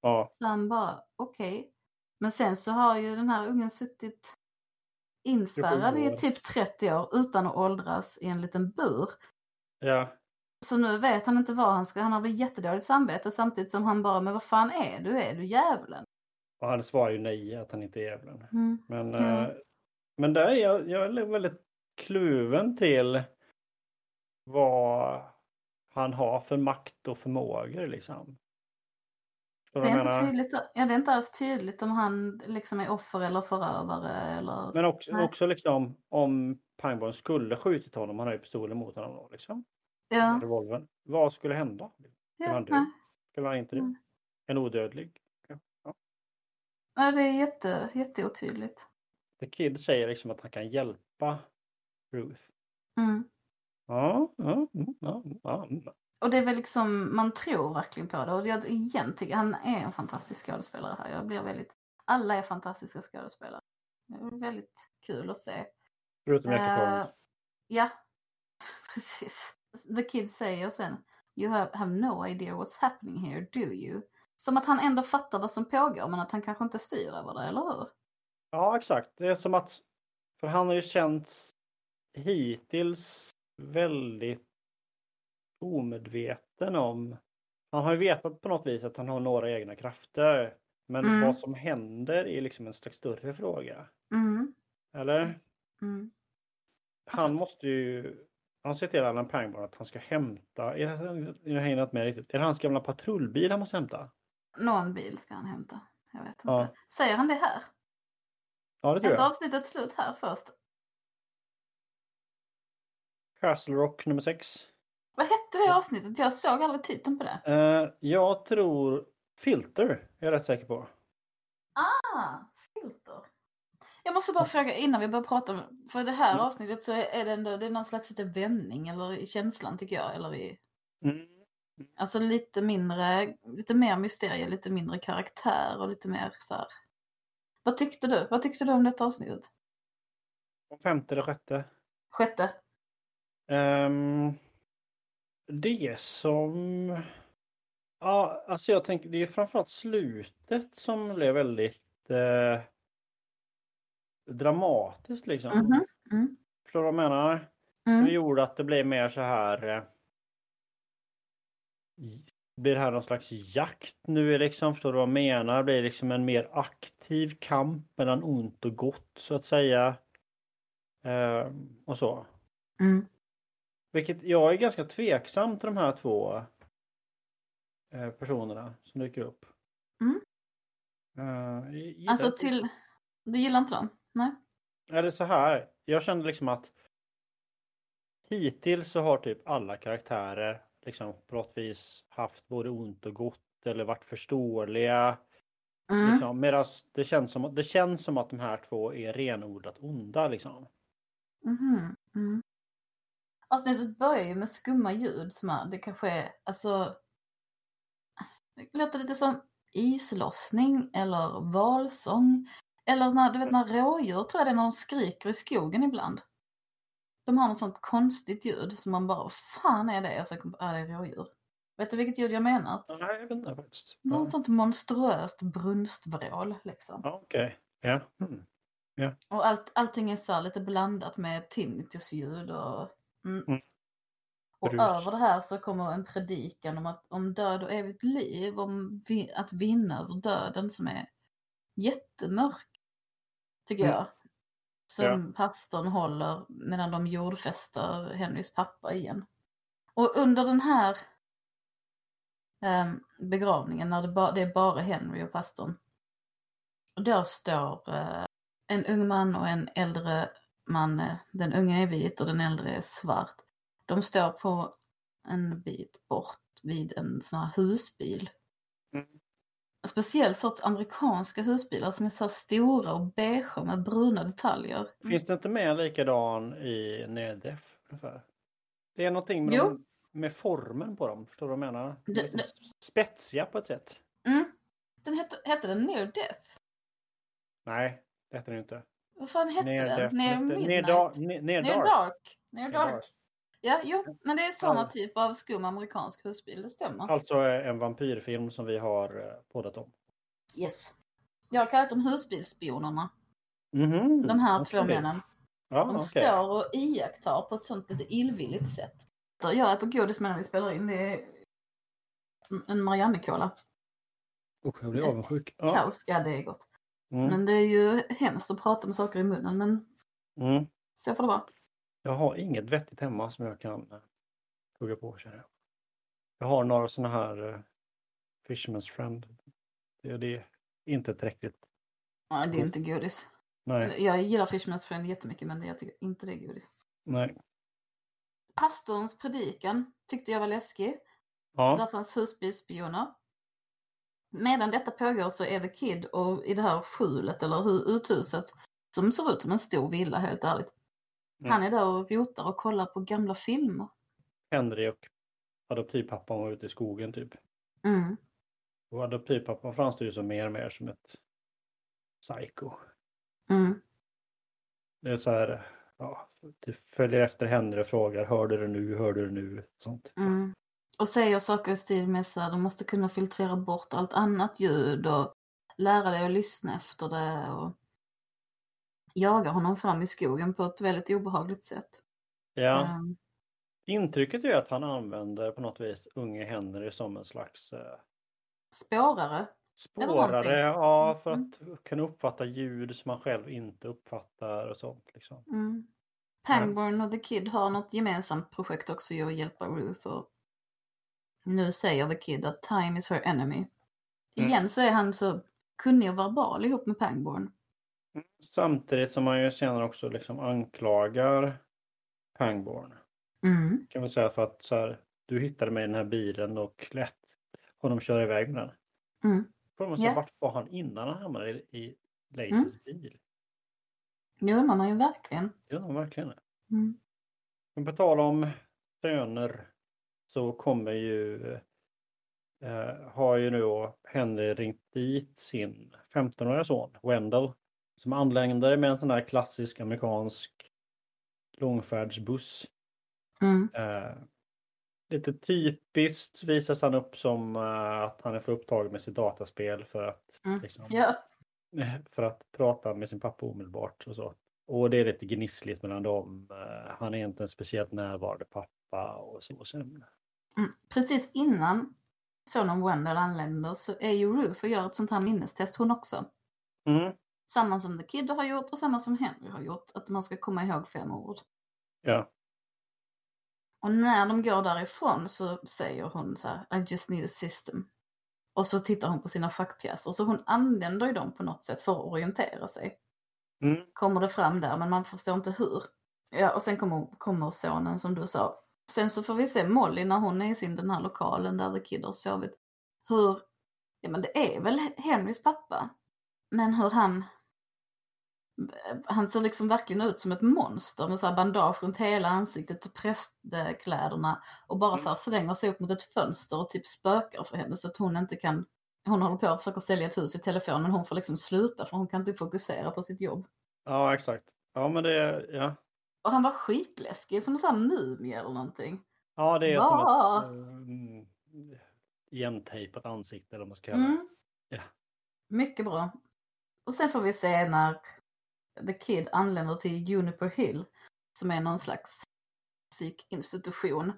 Speaker 2: Ja,
Speaker 1: Så han bara, okej. Men sen så har ju den här ungen suttit inspärrad i typ 30 år utan att åldras i en liten bur.
Speaker 2: Ja.
Speaker 1: Så nu vet han inte vad han ska, han har väl jättedåligt samvete samtidigt som han bara, men vad fan är du? Är du djävulen?
Speaker 2: Och han svarar ju nej att han inte är djävulen.
Speaker 1: Mm.
Speaker 2: Men,
Speaker 1: Ja.
Speaker 2: eh, men där är jag, jag är väldigt kluven till vad han har för makt och förmågor liksom.
Speaker 1: Det är,
Speaker 2: jag
Speaker 1: inte
Speaker 2: menar?
Speaker 1: tydligt, ja, det är inte alls tydligt om han liksom är offer eller förövare. Eller...
Speaker 2: Men också,
Speaker 1: Nej.
Speaker 2: också liksom om Pangborn skulle skjutit honom, han har ju pistolen mot honom då liksom.
Speaker 1: Ja,
Speaker 2: Revolvern. Vad skulle hända?
Speaker 1: ja,
Speaker 2: han dö? Skulle han inte det? En odödlig?
Speaker 1: nej, det är jätte, jätteotydligt.
Speaker 2: The Kid säger liksom att han kan hjälpa Ruth.
Speaker 1: Mm.
Speaker 2: Ja, ja, mm, ja, ja. mm.
Speaker 1: Och det är väl liksom, man tror verkligen på det. Och jag igen tycker han är en fantastisk skådespelare här. Jag blir väldigt, alla är fantastiska skådespelare. Det är väldigt kul att se.
Speaker 2: Förutom Jackie Torrance.
Speaker 1: ja, precis. The Kid säger sen, you have, have no idea what's happening here, do you? Som att han ändå fattar vad som pågår men att han kanske inte styr över det, eller hur?
Speaker 2: Ja, exakt. Det är som att, för han har ju känts hittills väldigt omedveten om, han har ju vetat på något vis att han har några egna krafter. Men
Speaker 1: Mm.
Speaker 2: vad som händer är liksom en slags större fråga.
Speaker 1: Mm.
Speaker 2: Eller?
Speaker 1: Mm.
Speaker 2: Han
Speaker 1: Alltså-
Speaker 2: måste ju, han säger till Allan Pangborn att han ska hämta, är det, jag hänger inte med riktigt, är det hans gamla patrullbil han måste hämta?
Speaker 1: Någon bil ska han hämta. Jag vet inte.
Speaker 2: Ja.
Speaker 1: Säger han det här?
Speaker 2: Ja, det tror
Speaker 1: inte
Speaker 2: jag.
Speaker 1: avsnittet slut här först?
Speaker 2: Castle Rock nummer 6.
Speaker 1: Vad hette det avsnittet? Jag såg aldrig titeln på det.
Speaker 2: Uh, jag tror Filter, är jag rätt säker på.
Speaker 1: Ah. Jag måste bara fråga innan vi börjar prata om, för det här
Speaker 2: Mm.
Speaker 1: avsnittet så är det ändå, det är någon slags lite vändning eller i känslan tycker jag, eller i,
Speaker 2: Mm.
Speaker 1: alltså lite mindre, lite mer mysterier, lite mindre karaktär och lite mer så här. Vad tyckte du? Vad tyckte du om detta avsnittet?
Speaker 2: Och femte eller sjätte.
Speaker 1: Sjätte?
Speaker 2: Ehm, det som... Ja, alltså jag tänker det är framförallt slutet som blev väldigt eh, dramatiskt liksom.
Speaker 1: Mhm. Mm.
Speaker 2: Förstår du vad jag menar? Det
Speaker 1: Mm.
Speaker 2: gjorde att det blev mer så här. eh, Blir det här någon slags jakt nu liksom? Förstår du vad jag menar? Blir det liksom en mer aktiv kamp mellan ont och gott så att säga. Eh, och så.
Speaker 1: Mm.
Speaker 2: Vilket jag är ganska tveksam till de här två eh, personerna som dyker upp.
Speaker 1: Mm.
Speaker 2: Eh,
Speaker 1: Alltså till, du gillar inte dem? Nej?
Speaker 2: Eller så här. Jag kände liksom att hittills så har typ alla karaktärer liksom på något vis haft både ont och gott eller varit förståeliga.
Speaker 1: Mm.
Speaker 2: Liksom, Medan det känns, som, det känns som att de här två är renodlat onda liksom.
Speaker 1: Mhm, Mm. Avsnittet börjar ju med skumma ljud som är, det kanske är, alltså, det låter lite som islossning eller valsång. Eller när, du vet när rådjur, tror jag det är när de skriker i skogen ibland. De har något sånt konstigt ljud som man bara, fan är det? Och så kommer, det är rådjur. Vet du vilket ljud jag menar?
Speaker 2: Nej, jag vet inte faktiskt.
Speaker 1: Något
Speaker 2: Ja,
Speaker 1: sånt monstruöst brunstvrål liksom.
Speaker 2: ja, okej. Ja. Mm.
Speaker 1: Och allt, allting är så här lite blandat med tinnitusljud och... Mm.
Speaker 2: Mm.
Speaker 1: Och
Speaker 2: Brus.
Speaker 1: över det här så kommer en predikan om, att, om död och evigt liv, om vi, att vinna över döden som är jättemörk. Tycker
Speaker 2: Mm.
Speaker 1: jag. Som pastorn håller medan de jordfäster Henrys pappa igen. Och under den här ehm, begravningen, när det, ba, det är bara Henry och pastorn. Där står eh, en ung man och en äldre man. eh, Den unga är vit och den äldre är svart. De står på en bit bort vid en sån här husbil. En speciell sorts amerikanska husbilar som är så stora och beige med bruna detaljer.
Speaker 2: Finns det inte med en likadan i Nedef? Det är någonting med, dem, med formen på dem. Förstår du vad jag menar? De
Speaker 1: Det-
Speaker 2: liksom Spetsiga på ett sätt.
Speaker 1: Mm. Den hette, hette den Near Death?
Speaker 2: Nej, det heter den inte.
Speaker 1: Vad fan hette
Speaker 2: Near
Speaker 1: den?
Speaker 2: Death.
Speaker 1: Near Midnight?
Speaker 2: near, dark, near, near
Speaker 1: Near
Speaker 2: dark.
Speaker 1: Dark. Near Dark. Ja, jo, men det är samma
Speaker 2: Ja.
Speaker 1: typ av skum amerikansk husbil, det stämmer.
Speaker 2: Alltså eh, en vampyrfilm som vi har eh, poddat om.
Speaker 1: Yes. Jag har kallat dem husbilsspionerna,
Speaker 2: Mhm,
Speaker 1: de här två männen.
Speaker 2: Ja,
Speaker 1: De
Speaker 2: okej.
Speaker 1: står och iakttar på ett sånt lite illvilligt sätt. Jag äter godis medan vi spelar in, det är en Marianne-cola.
Speaker 2: Usch, jag blir avundsjuk. Ja.
Speaker 1: Kaos, ja det är gott.
Speaker 2: Mm.
Speaker 1: Men det är ju hemskt att prata med saker i munnen men
Speaker 2: Mm.
Speaker 1: så får det vara.
Speaker 2: Jag har inget vettigt hemma som jag kan eh, tugga på känner jag. Jag har några sådana här eh, Fisherman's Friend. Det, det är inte tillräckligt.
Speaker 1: Nej, det är inte godis.
Speaker 2: Nej,
Speaker 1: Jag gillar Fishman's Friend jättemycket men jag tycker inte det är godis.
Speaker 2: nej.
Speaker 1: Pastorns predikan tyckte jag var läskig.
Speaker 2: Ja,
Speaker 1: Där fanns husbilsspioner. Medan detta pågår så är The Kid och i det här skjulet eller hu- uthuset som ser ut som en stor villa helt ärligt.
Speaker 2: Mm.
Speaker 1: Han är där och rotar och kollar på gamla filmer.
Speaker 2: Henry och adoptivpappan var ute i skogen typ.
Speaker 1: Mm.
Speaker 2: Och adoptivpappan framstår ju som mer och mer som ett psycho.
Speaker 1: Mm.
Speaker 2: Det är så här, ja, du följer efter Henry och frågar hörde du nu, hörde du nu? Sånt.
Speaker 1: Mm. Och säger saker i stil med så här, du måste kunna filtrera bort allt annat ljud och lära dig att lyssna efter det och jagar honom fram i skogen på ett väldigt obehagligt sätt.
Speaker 2: Ja,
Speaker 1: Ehm,
Speaker 2: intrycket är att han använder på något vis unge Henry som en slags eh,
Speaker 1: spårare.
Speaker 2: Spårare, ja, för
Speaker 1: Mm.
Speaker 2: att kunna uppfatta ljud som man själv inte uppfattar och sånt. Liksom.
Speaker 1: Mm. Pangborn och The Kid har något gemensamt projekt också att hjälpa Ruth och nu säger The Kid att time is her enemy.
Speaker 2: Mm.
Speaker 1: Igen så är han så kunnig och verbal ihop med Pangborn.
Speaker 2: Samtidigt som man ju senare också liksom anklagar Pangborn.
Speaker 1: Mm.
Speaker 2: Kan man säga för att så här, du hittade mig i den här bilen och lät honom köra iväg med den.
Speaker 1: Mm.
Speaker 2: Säga,
Speaker 1: Ja.
Speaker 2: vart var han innan han hamnade i, i Lacys
Speaker 1: Mm.
Speaker 2: bil?
Speaker 1: Det undrar man ju verkligen.
Speaker 2: Det undrar man verkligen.
Speaker 1: Mm.
Speaker 2: Men på tal om söner så kommer ju eh, har ju nu då Henry ringt dit sin 15-åriga son Wendell som anländer med en sån där klassisk amerikansk långfärdsbuss.
Speaker 1: Mm.
Speaker 2: Eh, lite typiskt visas han upp som eh, att han är för upptagen med sitt dataspel för att,
Speaker 1: Mm.
Speaker 2: liksom,
Speaker 1: Ja.
Speaker 2: för att prata med sin pappa omedelbart och så. Och det är lite gnissligt mellan dem. Eh, han är inte en speciellt närvarande pappa och så. Sen,
Speaker 1: Mm. Precis innan sonen Wendell anländer så är ju Ruth och gör ett sånt här minnestest hon också.
Speaker 2: mm,
Speaker 1: Samma som The Kid har gjort och samma som Henry har gjort. Att man ska komma ihåg fem ord.
Speaker 2: ja.
Speaker 1: Och när de går därifrån så säger hon så här, I just need a system. Och så tittar hon på sina schackpjäser. Så hon använder ju dem på något sätt för att orientera sig.
Speaker 2: Mm,
Speaker 1: Kommer det fram där, men man förstår inte hur. Ja, och sen kommer, kommer sonen som du sa. Sen så får vi se Molly när hon är i sin den här lokalen där The Kid har sovit. Hur, ja men det är väl Henrys pappa. Men hur han, han ser liksom verkligen ut som ett monster med så bandage runt hela ansiktet och prästkläderna. Och bara så här slänger sig upp mot ett fönster och typ spökar för henne så att hon inte kan hon håller på att försöka sälja ett hus i telefon men hon får liksom sluta för hon kan inte fokusera på sitt jobb.
Speaker 2: ja, exakt. Ja, men det ja.
Speaker 1: Och han var skitläskig, som en sån här mumie eller någonting.
Speaker 2: Ja, det är
Speaker 1: Va?
Speaker 2: som ett um, igentejpat ansikte eller vad man ska kalla det.
Speaker 1: Mm.
Speaker 2: Ja.
Speaker 1: Mycket bra. Och sen får vi se när The Kid anländer till Juniper Hill, som är någon slags psykinstitution. Eh,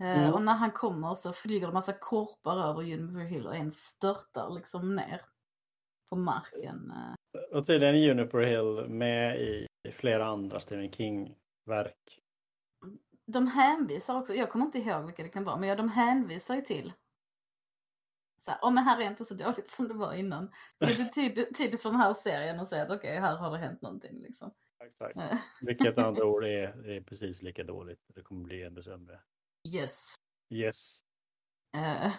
Speaker 2: Mm.
Speaker 1: Och när han kommer så flyger det massa korpar över Juniper Hill och en störtar liksom ner på marken. eh.
Speaker 2: Och tydligen är Juniper Hill med i flera andra Stephen King-verk.
Speaker 1: De hänvisar också, jag kommer inte ihåg vilka det kan vara, men ja, de hänvisar ju till så här, oh, men här är inte så dåligt som det var innan. Det är typ, typiskt för den här serien att säga att okej, här har det hänt någonting liksom.
Speaker 2: Exakt.
Speaker 1: Eh,
Speaker 2: Vilket andra ord är, är precis lika dåligt. Det kommer bli ännu sämre.
Speaker 1: Yes.
Speaker 2: Yes.
Speaker 1: Eh,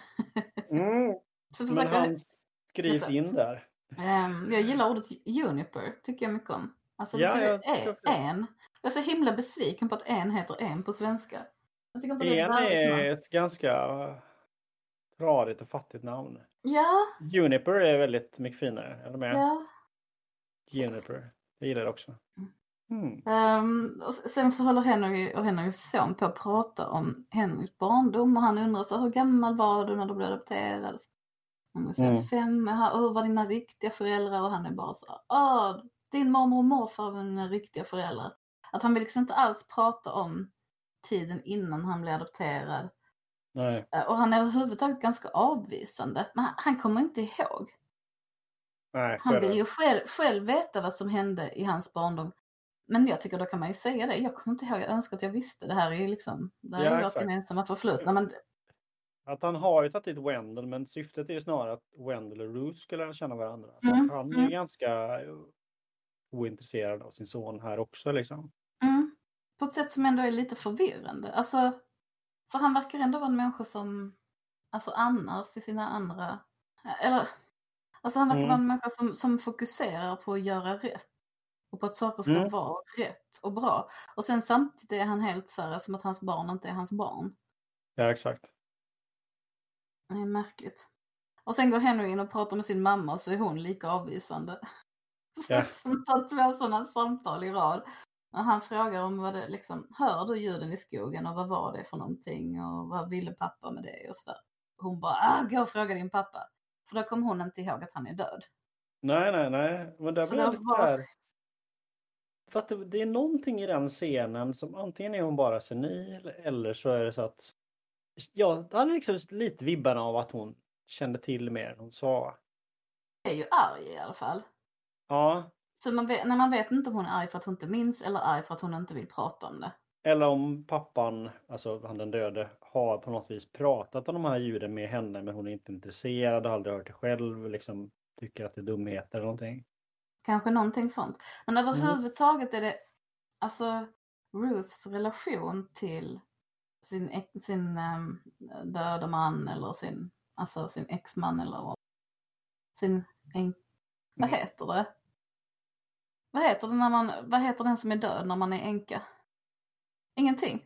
Speaker 2: Mm,
Speaker 1: så
Speaker 2: men han skrivs in där.
Speaker 1: Ehm, jag gillar ordet juniper, tycker jag mycket om. Alltså det
Speaker 2: Ja,
Speaker 1: betyder
Speaker 2: jag
Speaker 1: en. Jag är så himla besviken på att en heter en på svenska. Är
Speaker 2: En är
Speaker 1: namn.
Speaker 2: ett ganska tradigt och fattigt namn.
Speaker 1: Ja,
Speaker 2: Juniper är väldigt mycket finare. Är du med?
Speaker 1: ja.
Speaker 2: Juniper. Jag gillar det också. Mm.
Speaker 1: Ehm, och sen så håller Henry och Henrys son på att prata om Henrys barndom och han undrar så hur gammal var du när du blev adopterad? Han säger
Speaker 2: Mm.
Speaker 1: fem, "Jaha, och hur var dina riktiga föräldrar? Och han är bara så här, din mormor och morfar var mina riktiga föräldrar. Att han vill liksom inte alls prata om tiden innan han blev adopterad.
Speaker 2: Nej.
Speaker 1: Eh, Och han är överhuvudtaget ganska avvisande. Men han, han kommer inte ihåg.
Speaker 2: Nej,
Speaker 1: Han vill ju själv, själv veta vad som hände i hans barndom. Men jag tycker då kan man ju säga det. Jag kommer inte ihåg, jag önskar att jag visste. Det här är ju liksom, det här
Speaker 2: Ja,
Speaker 1: är vårt gemensamma förflutna. Men
Speaker 2: Att han har ju tagit dit Wendell men syftet är ju snarare att Wendell och Ruth skulle lära känna varandra.
Speaker 1: Mm,
Speaker 2: Han är ju
Speaker 1: mm.
Speaker 2: ganska eh, ointresserad av sin son här också liksom.
Speaker 1: mm, på ett sätt som ändå är lite förvirrande. Alltså, för han verkar ändå vara en människa som alltså annars i sina andra... Eller, alltså han verkar
Speaker 2: Mm.
Speaker 1: vara en människa som, som fokuserar på att göra rätt. Och på att saker ska
Speaker 2: Mm.
Speaker 1: vara rätt och bra. Och sen samtidigt är han helt så här som att hans barn inte är hans barn.
Speaker 2: Ja exakt.
Speaker 1: Det är märkligt. Och sen går Henry in och pratar med sin mamma så är hon lika avvisande. Så
Speaker 2: Ja.
Speaker 1: Tar två sådana samtal i rad. Och han frågar om vad det liksom, hör du ljuden i skogen och vad var det för någonting och vad ville pappa med det och sådär. Hon bara, ah, gå och fråga din pappa. För då kommer hon inte ihåg att han är död.
Speaker 2: Nej nej nej. Men där
Speaker 1: Så det var-.
Speaker 2: För att det, det är någonting i den scenen som antingen är hon bara senil eller så är det så att jag hade liksom lite vibbarna av att hon kände till mer än hon sa.
Speaker 1: är ju arg i alla fall.
Speaker 2: Ja,
Speaker 1: Så man vet, när man vet inte om hon är arg för att hon inte minns eller arg för att hon inte vill prata om det.
Speaker 2: Eller om pappan, alltså han den döde, har på något vis pratat om de här ljuden med henne men hon är inte intresserad, har aldrig hört det själv, liksom tycker att det är dumheter eller någonting.
Speaker 1: Kanske någonting sånt. Men överhuvudtaget är det alltså Ruths relation till sin, sin um, döda man eller sin, alltså sin exman eller sin, en, vad
Speaker 2: Mm.
Speaker 1: heter det? Vad heter det när man, vad heter den som är död när man är änka? Ingenting.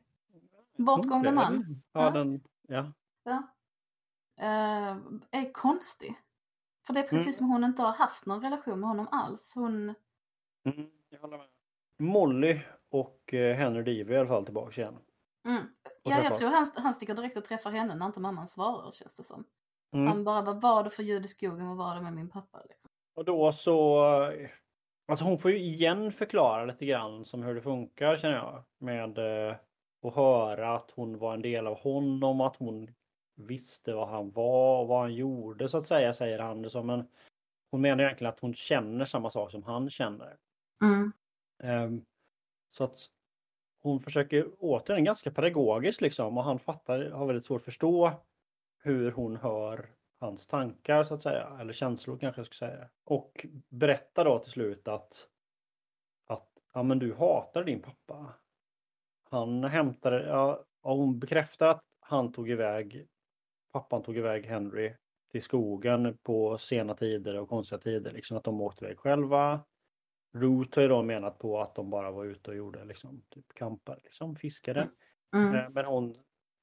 Speaker 1: Bortgångna
Speaker 2: Inte,
Speaker 1: man.
Speaker 2: Ja,
Speaker 1: Ja.
Speaker 2: den, ja.
Speaker 1: Ja. Eh, är konstig. För det är precis
Speaker 2: Mm.
Speaker 1: som hon inte har haft någon relation med honom alls. Hon,
Speaker 2: Mm. Molly och eh, Henry Deaver är i alla fall tillbaka igen.
Speaker 1: Mm. Ja, jag tror han, han sticker direkt och träffar henne när inte mamman svarar känns det som.
Speaker 2: Mm.
Speaker 1: Han bara, vad var det för ljud i skogen? Vad var det med min pappa? Liksom.
Speaker 2: Och då så... Alltså hon får ju igen förklara lite grann som hur det funkar känner jag. Med eh, att höra att hon var en del av honom, att hon visste vad han var och vad han gjorde så att säga, säger han det som. Men hon menar egentligen att hon känner samma sak som han känner.
Speaker 1: Mm.
Speaker 2: Ehm, så att hon försöker återigen ganska pedagogiskt liksom och han fattar, har väldigt svårt att förstå hur hon hör hans tankar så att säga, eller känslor kanske jag ska säga. Och berättar då till slut att att ja men du hatar din pappa. Han hämtade, ja, och hon bekräftar att han tog iväg, pappan tog iväg Henry till skogen på sena tider och konstiga tider, liksom att de åkte iväg själva. Root har ju då menat på att de bara var ute och gjorde liksom typ kampar, liksom fiskade.
Speaker 1: Mm.
Speaker 2: Eh, Men hon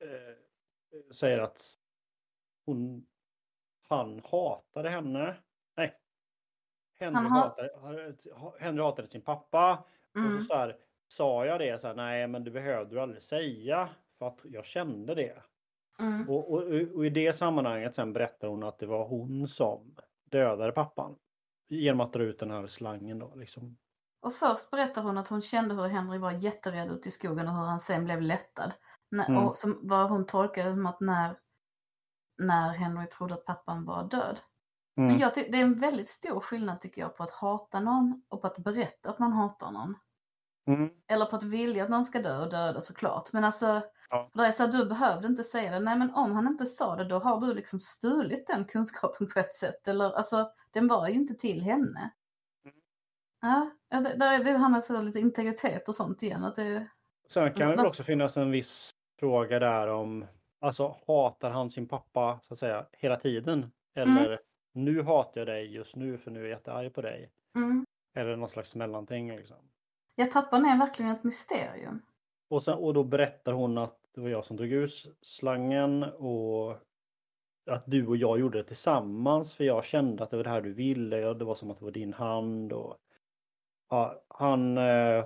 Speaker 2: eh, säger att hon, han hatade henne. Nej. Henry,
Speaker 1: Han ha-
Speaker 2: hatade, Henry hatade sin pappa. Och
Speaker 1: Mm.
Speaker 2: så, så här, sa jag det så här, nej men det behövde du aldrig säga. För att jag kände det.
Speaker 1: Mm.
Speaker 2: Och, och, och i det sammanhanget sen berättar hon att det var hon som dödade pappan. Genom att dra ut den här slangen då liksom.
Speaker 1: Och först berättar hon att hon kände hur Henry var jätterädd ute i skogen och hur han sen blev lättad. När,
Speaker 2: Mm.
Speaker 1: Och som, vad hon tolkade som att när, när Henry trodde att pappan var död.
Speaker 2: Mm.
Speaker 1: Men jag det är en väldigt stor skillnad tycker jag på att hata någon och på att berätta att man hatar någon.
Speaker 2: Mm.
Speaker 1: Eller på att vilja att någon ska dö och döda såklart. Men alltså,
Speaker 2: Ja.
Speaker 1: är så här, du behövde inte säga det. Nej men om han inte sa det då har du liksom stulit den kunskapen på ett sätt. Eller alltså, den var ju inte till henne.
Speaker 2: Mm.
Speaker 1: Ja, det, där är det här med så lite integritet och sånt igen. Att det,
Speaker 2: Sen kan det väl också finnas en viss fråga där om, alltså hatar han sin pappa så att säga hela tiden? Eller nu hatar jag dig just nu för nu är jag jättearg på dig.
Speaker 1: mm.
Speaker 2: Eller någon slags mellanting liksom.
Speaker 1: Ja, pappan är verkligen ett mysterium.
Speaker 2: Och, sen, och då berättar hon att det var jag som drog ut slangen och att du och jag gjorde det tillsammans för jag kände att det var det här du ville och det var som att det var din hand. Och, ja, han eh,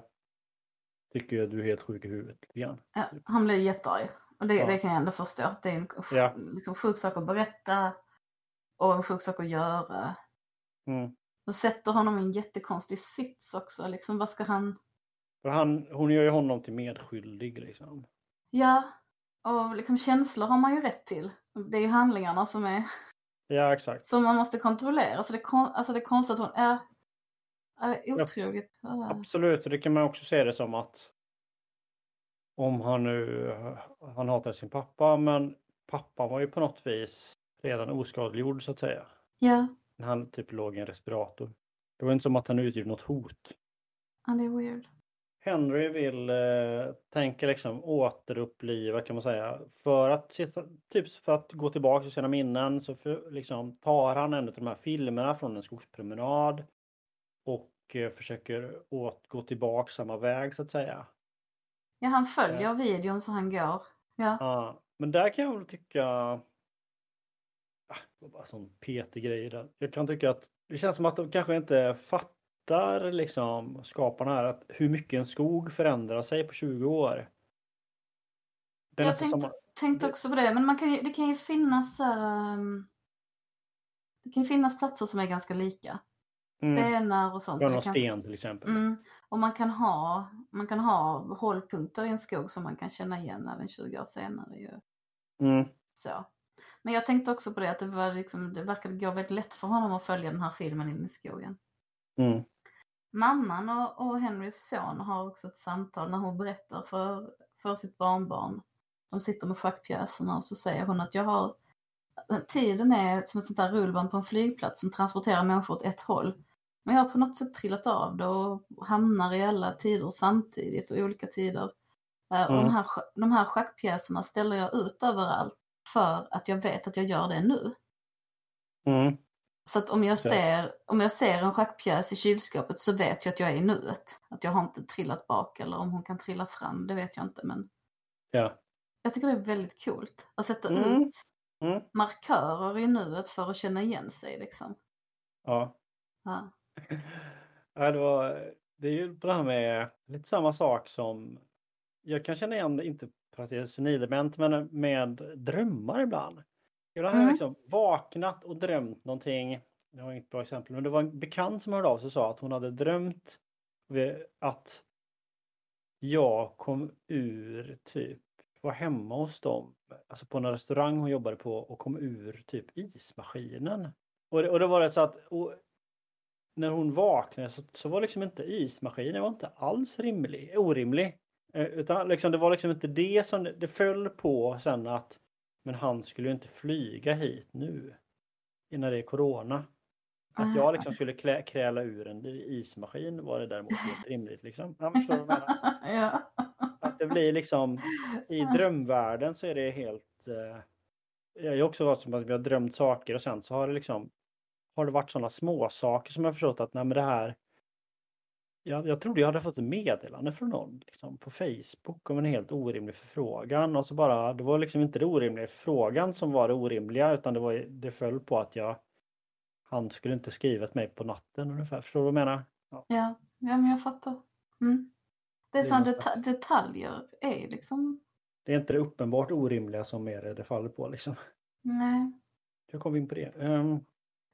Speaker 2: tycker att du är helt sjuk i huvudet.
Speaker 1: Ja, han blir jättearg. Och det,
Speaker 2: Ja.
Speaker 1: det kan jag ändå förstå. Det är en
Speaker 2: Ja.
Speaker 1: liksom, sjuk sak att berätta och en sjuk sak att göra.
Speaker 2: Mm.
Speaker 1: Och sätter honom i en jättekonstig sits också. Liksom, vad ska han...
Speaker 2: För han, hon gör ju honom till medskyldig liksom.
Speaker 1: Ja, Och liksom känslor har man ju rätt till. Det är ju handlingarna som är
Speaker 2: Ja, exakt.
Speaker 1: som man måste kontrollera. Så det, kon- alltså det är konstigt att hon är, är otroligt... Ja.
Speaker 2: Absolut, och det kan man också se det som att om han nu, han hatar sin pappa, men pappan var ju på något vis redan oskadliggjord så att säga.
Speaker 1: ja,
Speaker 2: När han typ låg i en respirator. Det var inte som att han utgjorde något hot.
Speaker 1: ja, det är weird.
Speaker 2: Henry vill eh, tänka liksom återuppliva kan man säga. För att, typ för att gå tillbaka till sina minnen så för, liksom, tar han en av de här filmerna från en skogspromenad. Och eh, försöker åt, gå tillbaka samma väg så att säga.
Speaker 1: Ja, han följer videon så han går. Ja,
Speaker 2: Ja, men där kan jag väl tycka... Ah, det var bara sån petig grej där. Jag kan tycka att det känns som att de kanske inte fattar liksom skaparna här att hur mycket en skog förändrar sig på 20 år. Är
Speaker 1: jag tänkte,
Speaker 2: som,
Speaker 1: tänkte också på det. Men man kan ju, det kan ju finnas ehm, det kan ju finnas platser som är ganska lika.
Speaker 2: Mm,
Speaker 1: Stenar och sånt. Det kan-
Speaker 2: sten till exempel.
Speaker 1: Mm, och man kan, ha, man kan ha hållpunkter i en skog som man kan känna igen även 20 år senare. Ju.
Speaker 2: Mm,
Speaker 1: Så. Men jag tänkte också på det att det, var liksom, det verkade gå väldigt lätt för honom att följa den här filmen in i skogen.
Speaker 2: mm,
Speaker 1: Mamman och, och Henrys son har också ett samtal när hon berättar för, för sitt barnbarn. De sitter med schackpjäserna och så säger hon att jag har Tiden är som ett sånt där rullband på en flygplats som transporterar människor åt ett håll. Men jag har på något sätt trillat av det och hamnar i alla tider samtidigt och olika tider. Eh, Och
Speaker 2: Mm.
Speaker 1: de, här, sch- de här schackpjäserna ställer jag ut överallt för att jag vet att jag gör det nu.
Speaker 2: mm,
Speaker 1: Så att om jag,
Speaker 2: Ja.
Speaker 1: ser, om jag ser en schackpjäs i kylskåpet så vet jag att jag är i nuet. Att jag har inte trillat bak eller om hon kan trilla fram, det vet jag inte. Men
Speaker 2: ja.
Speaker 1: jag tycker det är väldigt coolt att sätta
Speaker 2: Mm.
Speaker 1: ut
Speaker 2: Mm,
Speaker 1: markörer i nuet för att känna igen sig. Liksom.
Speaker 2: ja.
Speaker 1: Ja.
Speaker 2: Ja, det, var, det är ju på det här med lite samma sak som jag kan känna igen, inte för att det är senildement, men med drömmar ibland. Ibland har jag
Speaker 1: Mm.
Speaker 2: liksom vaknat och drömt någonting. Jag har inget bra exempel, men det var en bekant som hörde av sig och sa att hon hade drömt att jag kom ur typ, var hemma hos dem, alltså på en restaurang hon jobbade på och kom ur typ ismaskinen. Och det, och det var det så att när hon vaknade så, så var liksom inte ismaskinen var inte alls rimlig, orimlig. Eh, Utan liksom, det var liksom inte det som det, det föll på sen att men han skulle ju inte flyga hit nu. Innan det är corona. Att jag liksom skulle klä, kräla ur en ismaskin var det däremot helt rimligt liksom. Ja,
Speaker 1: ja.
Speaker 2: Att det blir liksom i drömvärlden så är det helt eh, Jag har också varit som att vi har drömt saker och sen så har det liksom Har det varit sådana små saker som jag förstått att nej men det här jag, jag trodde jag hade fått ett meddelande från någon liksom, på Facebook om en helt orimlig förfrågan och så bara det var liksom inte det orimliga förfrågan som var det orimliga utan det var det föll på att jag Han skulle inte skrivit mig på natten ungefär. Förstår du vad jag menar?
Speaker 1: Ja, ja men jag fattar. Mm. Det är
Speaker 2: Det är
Speaker 1: sådana deta- detaljer är liksom,
Speaker 2: Det är inte det uppenbart orimliga som är det det faller på liksom.
Speaker 1: nej.
Speaker 2: Hur kom vi in på det? Ehm,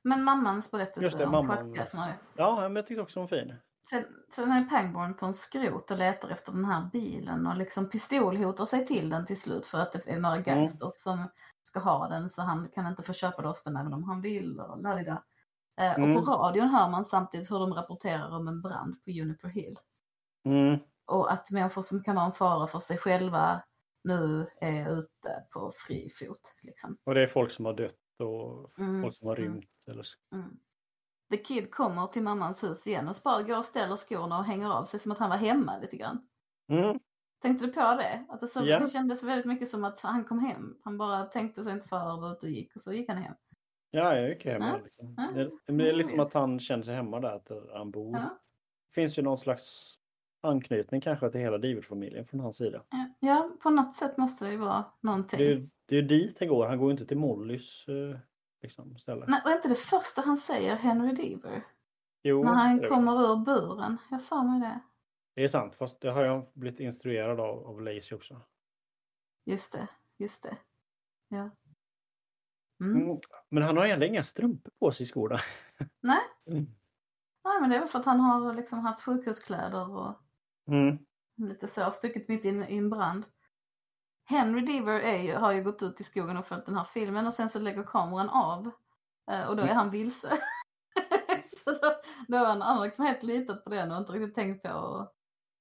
Speaker 1: Men mammans berättelse
Speaker 2: Just det,
Speaker 1: om
Speaker 2: mamman.
Speaker 1: schackpjäserna.
Speaker 2: ja, men jag tyckte också hon var fin.
Speaker 1: Sen, sen är Pangborn på en skrot och letar efter den här bilen och liksom pistolhotar sig till den till slut för att det är några gangsters som ska ha den så han kan inte få köpa loss den även om han vill. Och, lalida. eh, och
Speaker 2: Mm.
Speaker 1: på radion hör man samtidigt hur de rapporterar om en brand på Juniper Hill.
Speaker 2: Mm,
Speaker 1: Och att människor som kan vara en fara för sig själva nu är ute på fri fot. Liksom.
Speaker 2: och det är folk som har dött och
Speaker 1: Mm,
Speaker 2: folk som har
Speaker 1: mm.
Speaker 2: rymt. Eller...
Speaker 1: Mm. The Kid kommer till mammans hus igen och bara går och ställer skorna och hänger av sig som att han var hemma lite grann.
Speaker 2: Mm,
Speaker 1: Tänkte du på det? Att det, så,
Speaker 2: Ja.
Speaker 1: det kändes väldigt mycket som att han kom hem. Han bara tänkte sig inte för och var ute och gick och så gick han hem.
Speaker 2: ja, jag gick hem.
Speaker 1: Ja,
Speaker 2: Liksom. Det, det är liksom att han känner sig hemma där, att han bor.
Speaker 1: Ja,
Speaker 2: Det finns ju någon slags anknytning kanske till hela David-familjen från hans sida.
Speaker 1: ja, på något sätt måste det ju vara någonting.
Speaker 2: Det är, ju- det är dit han går, han går ju inte till Mollys eh, liksom, ställe.
Speaker 1: Nej, och inte det första han säger Henry Deaver?
Speaker 2: Jo,
Speaker 1: när han kommer ur buren. Jag får mig det.
Speaker 2: det är sant, fast det har jag blivit instruerad av, av Lacey också.
Speaker 1: Just det, just det. Ja. Mm.
Speaker 2: Mm. Men han har egentligen inga strumpor på sig i skorna.
Speaker 1: Nej.
Speaker 2: Mm.
Speaker 1: Nej, men det är väl för att han har liksom haft sjukhuskläder och
Speaker 2: Mm.
Speaker 1: lite så, stuckit mitt in i en brand. Henry Deaver ju, har ju gått ut i skogen och följt den här filmen och sen så lägger kameran av. eh, Och då är han vilse. så då, då har han, han har liksom helt litat på den och inte riktigt tänkt på. Och,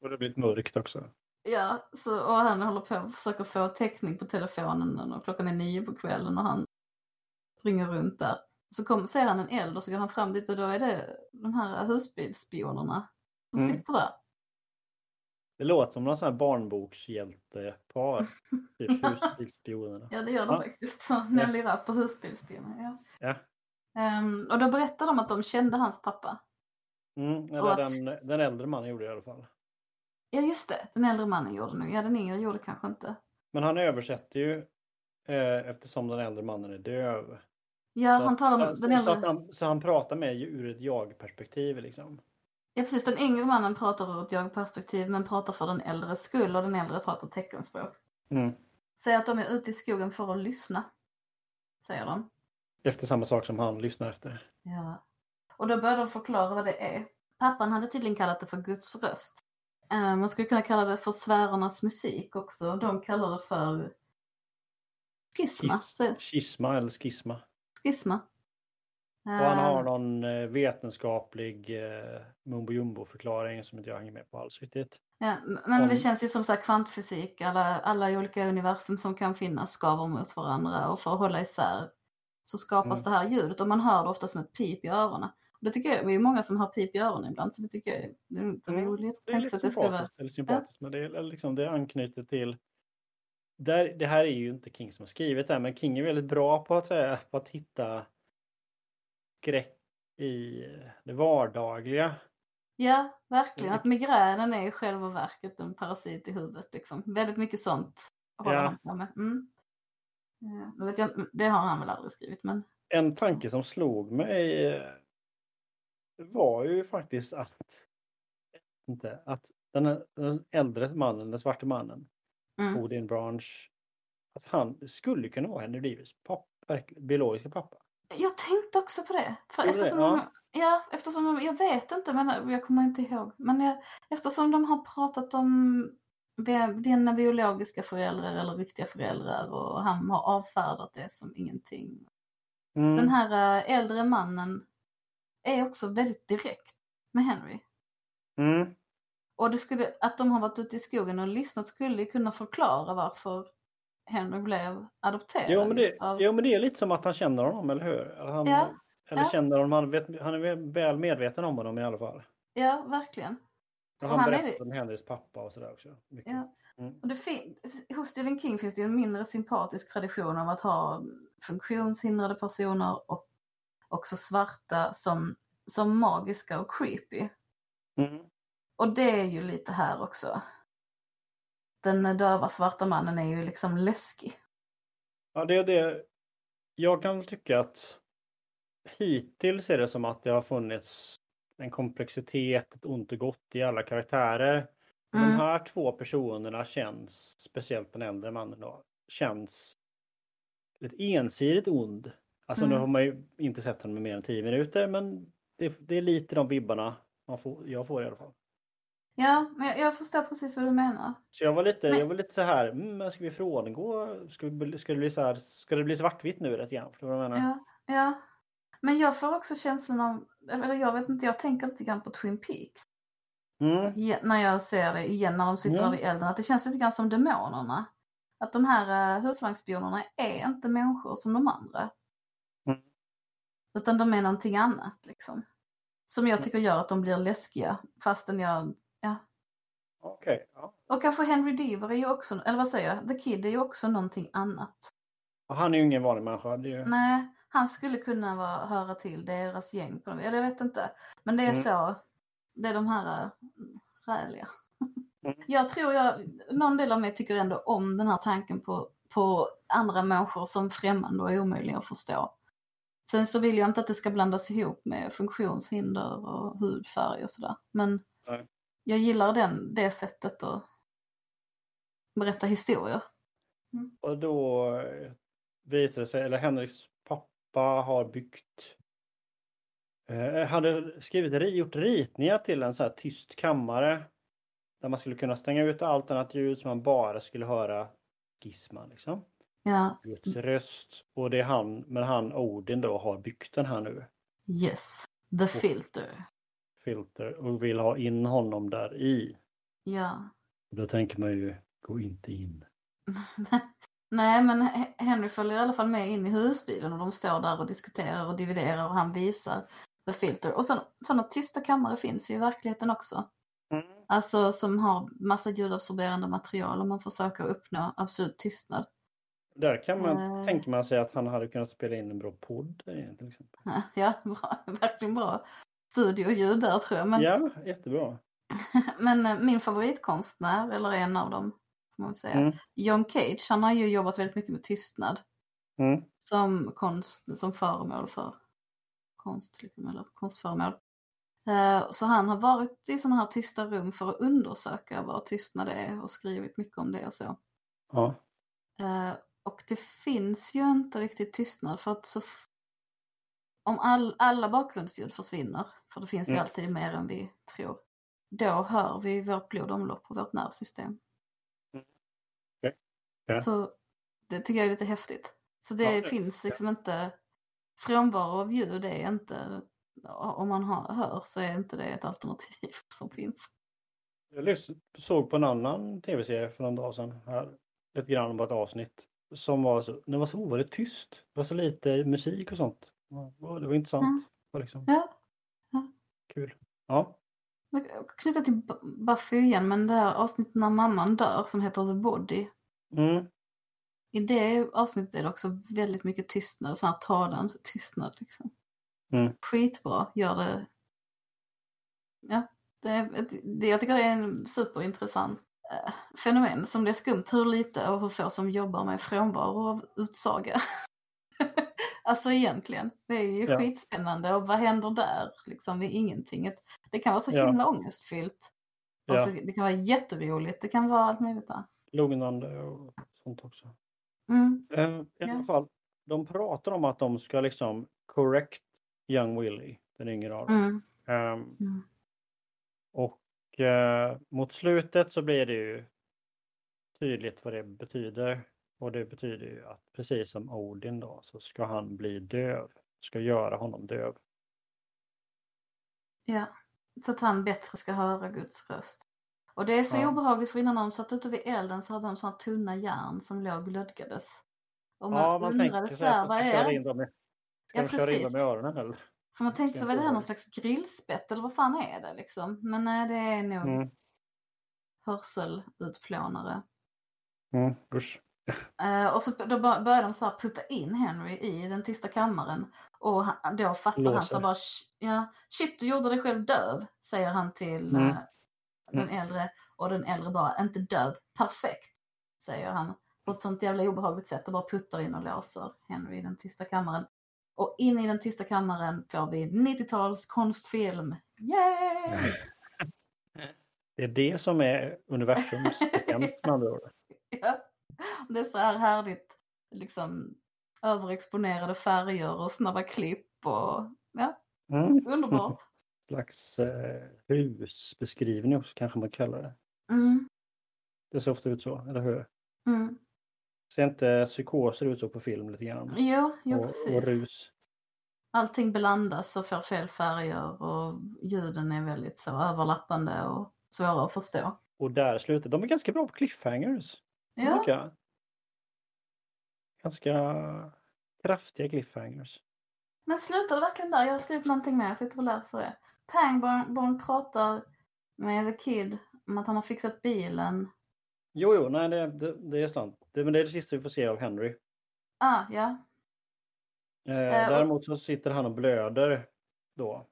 Speaker 2: Och det blivit mörkt också.
Speaker 1: ja, så, och han håller på och försöker få täckning på telefonen och klockan är nio på kvällen och han springer runt där. Så kom, ser han en eld och så går han fram dit och då är det de här husbilsspionerna som
Speaker 2: Mm.
Speaker 1: sitter där.
Speaker 2: Det låter som någon sån här barnbokshjältepar. typ husbilsspionerna.
Speaker 1: Ja, det gör det
Speaker 2: Ja.
Speaker 1: faktiskt. Så Nelly Rapp och husbilsspioner. Ja.
Speaker 2: Ja.
Speaker 1: Ehm, och då berättar de att de kände hans pappa.
Speaker 2: Mm, eller
Speaker 1: att-
Speaker 2: den, den äldre mannen gjorde det i alla fall.
Speaker 1: Ja, just det. Den äldre mannen gjorde nog. Ja, den yngre gjorde kanske inte.
Speaker 2: Men han översätter ju eh, eftersom den äldre mannen är döv.
Speaker 1: Ja,
Speaker 2: Så
Speaker 1: han talar om
Speaker 2: så,
Speaker 1: den
Speaker 2: så,
Speaker 1: äldre.
Speaker 2: han, så han pratar med ur ett jag-perspektiv liksom.
Speaker 1: Ja, precis. Den yngre mannen pratar ur ett jag-perspektiv men pratar för den äldres skull och den äldre pratar teckenspråk.
Speaker 2: Mm.
Speaker 1: Säger att de är ute i skogen för att lyssna. Säger de.
Speaker 2: Efter samma sak som han lyssnar efter.
Speaker 1: Ja. Och då börjar de förklara vad det är. Pappan hade tydligen kallat det för Guds röst. Eh, man skulle kunna kalla det för sfärernas musik också. De kallar det för skisma.
Speaker 2: Skis,
Speaker 1: Så-
Speaker 2: schisma eller skisma.
Speaker 1: Skisma.
Speaker 2: Och han har
Speaker 1: Eh,
Speaker 2: någon eh, vetenskaplig eh, mumbo jumbo förklaring som inte jag hänger med på alls riktigt.
Speaker 1: Ja, men
Speaker 2: Om-
Speaker 1: det känns ju som så kvantfysik, alla, alla olika universum som kan finnas skaver mot varandra och för att hålla isär så skapas
Speaker 2: Mm.
Speaker 1: det här ljudet och man hör det ofta som ett pip i öronen. Och det tycker jag, det är ju många som har pip i öronen ibland så det tycker jag det är inte
Speaker 2: Mm,
Speaker 1: roligt.
Speaker 2: Det är lite
Speaker 1: att det skulle vara...
Speaker 2: eller sympatiskt men det, är, liksom, det anknyter till där, det här är ju inte King som har skrivit det här, men King är väldigt bra på att, säga, på att hitta skräck i det vardagliga.
Speaker 1: Ja, verkligen. Att migränen är i själva verket en parasit i huvudet liksom. Väldigt mycket sånt håller
Speaker 2: Ja.
Speaker 1: han på med. Mm. Ja, vet jag, det har han väl aldrig skrivit men
Speaker 2: En tanke som slog mig eh, var ju faktiskt att inte, att den, här- den äldre mannen, den svarte mannen,
Speaker 1: mm.
Speaker 2: Odin Branch, att han skulle kunna vara Henry Davis pappa, biologiska pappa.
Speaker 1: Jag tänkte också på det. För
Speaker 2: Gjorde det?
Speaker 1: eftersom
Speaker 2: Ja.
Speaker 1: de, ja, eftersom de, jag vet inte, men jag kommer inte ihåg. Men jag, eftersom de har pratat om dina biologiska föräldrar eller riktiga föräldrar och han har avfärdat det som ingenting.
Speaker 2: Mm.
Speaker 1: Den här äh, äldre mannen är också väldigt direkt med Henry.
Speaker 2: Mm.
Speaker 1: Och det skulle, att de har varit ute i skogen och lyssnat skulle kunna förklara varför Henry blev adopterad.
Speaker 2: Jo men, det,
Speaker 1: av-
Speaker 2: jo men det är lite som att han känner honom, eller hur? Han,
Speaker 1: Ja,
Speaker 2: eller
Speaker 1: ja.
Speaker 2: känner honom, han, vet, han är väl medveten om honom i alla fall.
Speaker 1: ja, verkligen.
Speaker 2: Och han,
Speaker 1: han
Speaker 2: berättar om Henrys pappa och sådär också. Mycket.
Speaker 1: Ja.
Speaker 2: Mm.
Speaker 1: Och det hos Stephen King finns det en mindre sympatisk tradition av att ha funktionshindrade personer och också svarta som, som magiska och creepy.
Speaker 2: Mm.
Speaker 1: Och det är ju lite här också. Den döva svarta mannen är ju liksom läskig.
Speaker 2: Ja, det är det. Jag kan tycka att hittills är det som att det har funnits en komplexitet, ett ont och gott i alla karaktärer.
Speaker 1: Mm.
Speaker 2: De här två personerna känns, speciellt den äldre mannen då, känns lite ensidigt ond. Alltså nu
Speaker 1: Mm.
Speaker 2: har man ju inte sett honom i mer än tio minuter men det, det är lite de vibbarna man får, jag får i alla fall.
Speaker 1: Ja, men jag, jag förstår precis vad du menar.
Speaker 2: Så jag var lite,
Speaker 1: Men-
Speaker 2: jag var lite så här, mm, men ska vi frångå, ska, vi, ska, det bli så här, ska det bli svartvitt nu rätt grann? Förstår du vad jag menar?
Speaker 1: Ja, ja. Men jag får också känslan av, eller jag vet inte, jag tänker lite grann på Twin Peaks.
Speaker 2: Mm.
Speaker 1: Ja, när jag ser det igen när de sitter
Speaker 2: Mm.
Speaker 1: där vid elden, att det känns lite grann som demonerna. Att de här uh, husvagnsspionerna är inte människor som de andra.
Speaker 2: Mm.
Speaker 1: Utan de är någonting annat liksom. Som jag
Speaker 2: Mm.
Speaker 1: tycker gör att de blir läskiga fastän jag, ja.
Speaker 2: Okej. ja.
Speaker 1: Och kanske Henry Deaver är ju också, eller vad säger jag, The Kid är ju också någonting annat.
Speaker 2: Och Han är ju ingen vanlig människa. Ju...
Speaker 1: Nej, han skulle kunna vara, höra till deras gäng på något Eller jag vet inte. Men det är
Speaker 2: Mm.
Speaker 1: så. Det är de här äh, räliga.
Speaker 2: Mm.
Speaker 1: Jag tror jag, någon del av mig tycker ändå om den här tanken på, på andra människor som främmande och omöjliga att förstå. Sen så vill jag inte att det ska blandas ihop med funktionshinder och hudfärg och sådär. Men
Speaker 2: Nej.
Speaker 1: Jag gillar den, det sättet att berätta historier.
Speaker 2: Och då eh, visar det sig, eller Henriks pappa har byggt eh, hade skrivit, ri- gjort ritningar till en så här tyst kammare. Där man skulle kunna stänga ut allt annat ljud så man bara skulle höra Gizma liksom.
Speaker 1: Ja,
Speaker 2: Guds röst. Och det är han, men han Odin då har byggt den här nu.
Speaker 1: yes. The filter.
Speaker 2: Filter och vill ha in honom där i.
Speaker 1: Ja.
Speaker 2: Då tänker man ju, gå inte in.
Speaker 1: Nej, men He- Henry följer i alla fall med in i husbilen och de står där och diskuterar och dividerar och han visar The filter. Och sådana tysta kammare finns ju i verkligheten också. Alltså som har massa ljudabsorberande material och man försöker uppnå absolut tystnad.
Speaker 2: Där kan man,
Speaker 1: Eh.
Speaker 2: tänker man sig att han hade kunnat spela in en bra podd till exempel.
Speaker 1: Ja, bra, verkligen bra studioljud där tror jag. Men,
Speaker 2: Ja, jättebra.
Speaker 1: men eh, min favoritkonstnär, eller en av dem, får man säga,
Speaker 2: Mm.
Speaker 1: John Cage, han har ju jobbat väldigt mycket med tystnad
Speaker 2: Mm.
Speaker 1: som konst, som föremål för konst, liksom, eller konstföremål. Eh, Så han har varit i sådana här tysta rum för att undersöka vad tystnad är och skrivit mycket om det och så.
Speaker 2: Ja.
Speaker 1: Eh, Och det finns ju inte riktigt tystnad för att så om all, alla bakgrundsljud försvinner, för det finns ju
Speaker 2: Mm.
Speaker 1: alltid mer än vi tror, då hör vi vårt blodomlopp och vårt nervsystem.
Speaker 2: Mm. Okej. Ja.
Speaker 1: Så det tycker jag är lite häftigt. Så det
Speaker 2: Ja,
Speaker 1: finns liksom inte, frånvaro av ljud är inte, om man hör så är inte det ett alternativ som finns.
Speaker 2: Jag såg på en annan tv-serie för någon dag sedan. Här, lite grann på ett avsnitt. Som var så, det var så ovanligt tyst. Det var så lite musik och sånt. Ja, Det var intressant. Var liksom
Speaker 1: Ja,
Speaker 2: kul. Ja.
Speaker 1: knyta till Bu- Buffy igen, men det här avsnittet när mamman dör som heter The Body.
Speaker 2: Mm.
Speaker 1: I det avsnittet är det också väldigt mycket tystnad, sån här talande tystnad liksom.
Speaker 2: Mm.
Speaker 1: Skitbra, gör det. Ja, det, det, jag tycker det är en superintressant eh, fenomen som det är skumt hur lite och hur få som jobbar med frånvaro av utsaga. alltså egentligen, det är ju
Speaker 2: Ja.
Speaker 1: skitspännande och vad händer där? Liksom, det är ingenting. Det kan vara så
Speaker 2: Ja.
Speaker 1: himla ångestfyllt.
Speaker 2: Ja.
Speaker 1: Alltså, det kan vara jätteroligt, det kan vara allt möjligt där.
Speaker 2: Lugnande och sånt också.
Speaker 1: Mm.
Speaker 2: Eh, I
Speaker 1: Ja.
Speaker 2: alla fall, de pratar om att de ska liksom correct young Willie, den yngre av dem.
Speaker 1: Mm.
Speaker 2: Ehm,
Speaker 1: Mm.
Speaker 2: och eh, mot slutet så blir det ju tydligt vad det betyder. Och det betyder ju att precis som Odin då så ska han bli döv. Ska göra honom döv.
Speaker 1: Ja, så att han bättre ska höra Guds röst. Och det är så
Speaker 2: Ja.
Speaker 1: obehagligt för innan de satt ute vid elden så hade de sådana tunna järn som låg och glödgades. Och man,
Speaker 2: ja, man
Speaker 1: undrade så här, vad är det?
Speaker 2: ska
Speaker 1: Ja,
Speaker 2: de köra in dem i öronen eller?
Speaker 1: För man tänkte så, vad är det här, någon slags grillspett eller vad fan är det liksom? Men nej, det är nog
Speaker 2: Mm.
Speaker 1: hörselutplånare.
Speaker 2: Mm, usch.
Speaker 1: Eh, och så då bör- började de så putta in Henry i den tysta kammaren. Och han, då fattar han så
Speaker 2: Låser.
Speaker 1: bara, "Sh- ja, shit du gjorde dig själv döv, säger han till
Speaker 2: Mm.
Speaker 1: eh, den äldre. Och den äldre bara, inte döv, perfekt, säger han. På ett sånt jävla obehagligt sätt och bara puttar in och låser Henry i den tysta kammaren. Och in i den tysta kammaren får vi 90-tals konstfilm. Yay!
Speaker 2: Det är det som är universums bestämt med andra ord.
Speaker 1: Ja. Det är så här härligt, liksom överexponerade färger och snabba klipp och ja,
Speaker 2: Mm.
Speaker 1: underbart.
Speaker 2: slags eh, husbeskrivning också kanske man kallar det.
Speaker 1: Mm,
Speaker 2: Det ser ofta ut så, eller hur?
Speaker 1: mm.
Speaker 2: Ser inte psykoser ut så på film lite grann?
Speaker 1: Jo, jo
Speaker 2: och, och
Speaker 1: precis.
Speaker 2: rus.
Speaker 1: Allting blandas och får fel färger och ljuden är väldigt så överlappande och svåra att förstå.
Speaker 2: Och där slutar De är ganska bra på cliffhangers.
Speaker 1: Ja,
Speaker 2: jag. Ganska kraftiga cliffhangers.
Speaker 1: men slutar det verkligen där? Jag har skrivit någonting mer, jag sitter och läser det. Pangborn pratar med The Kid om att han har fixat bilen.
Speaker 2: Jo, jo, nej det, det, det är sant. Det, men det är det sista vi får se av Henry.
Speaker 1: Ah, ja.
Speaker 2: Eh,
Speaker 1: och-
Speaker 2: däremot så sitter han och blöder då.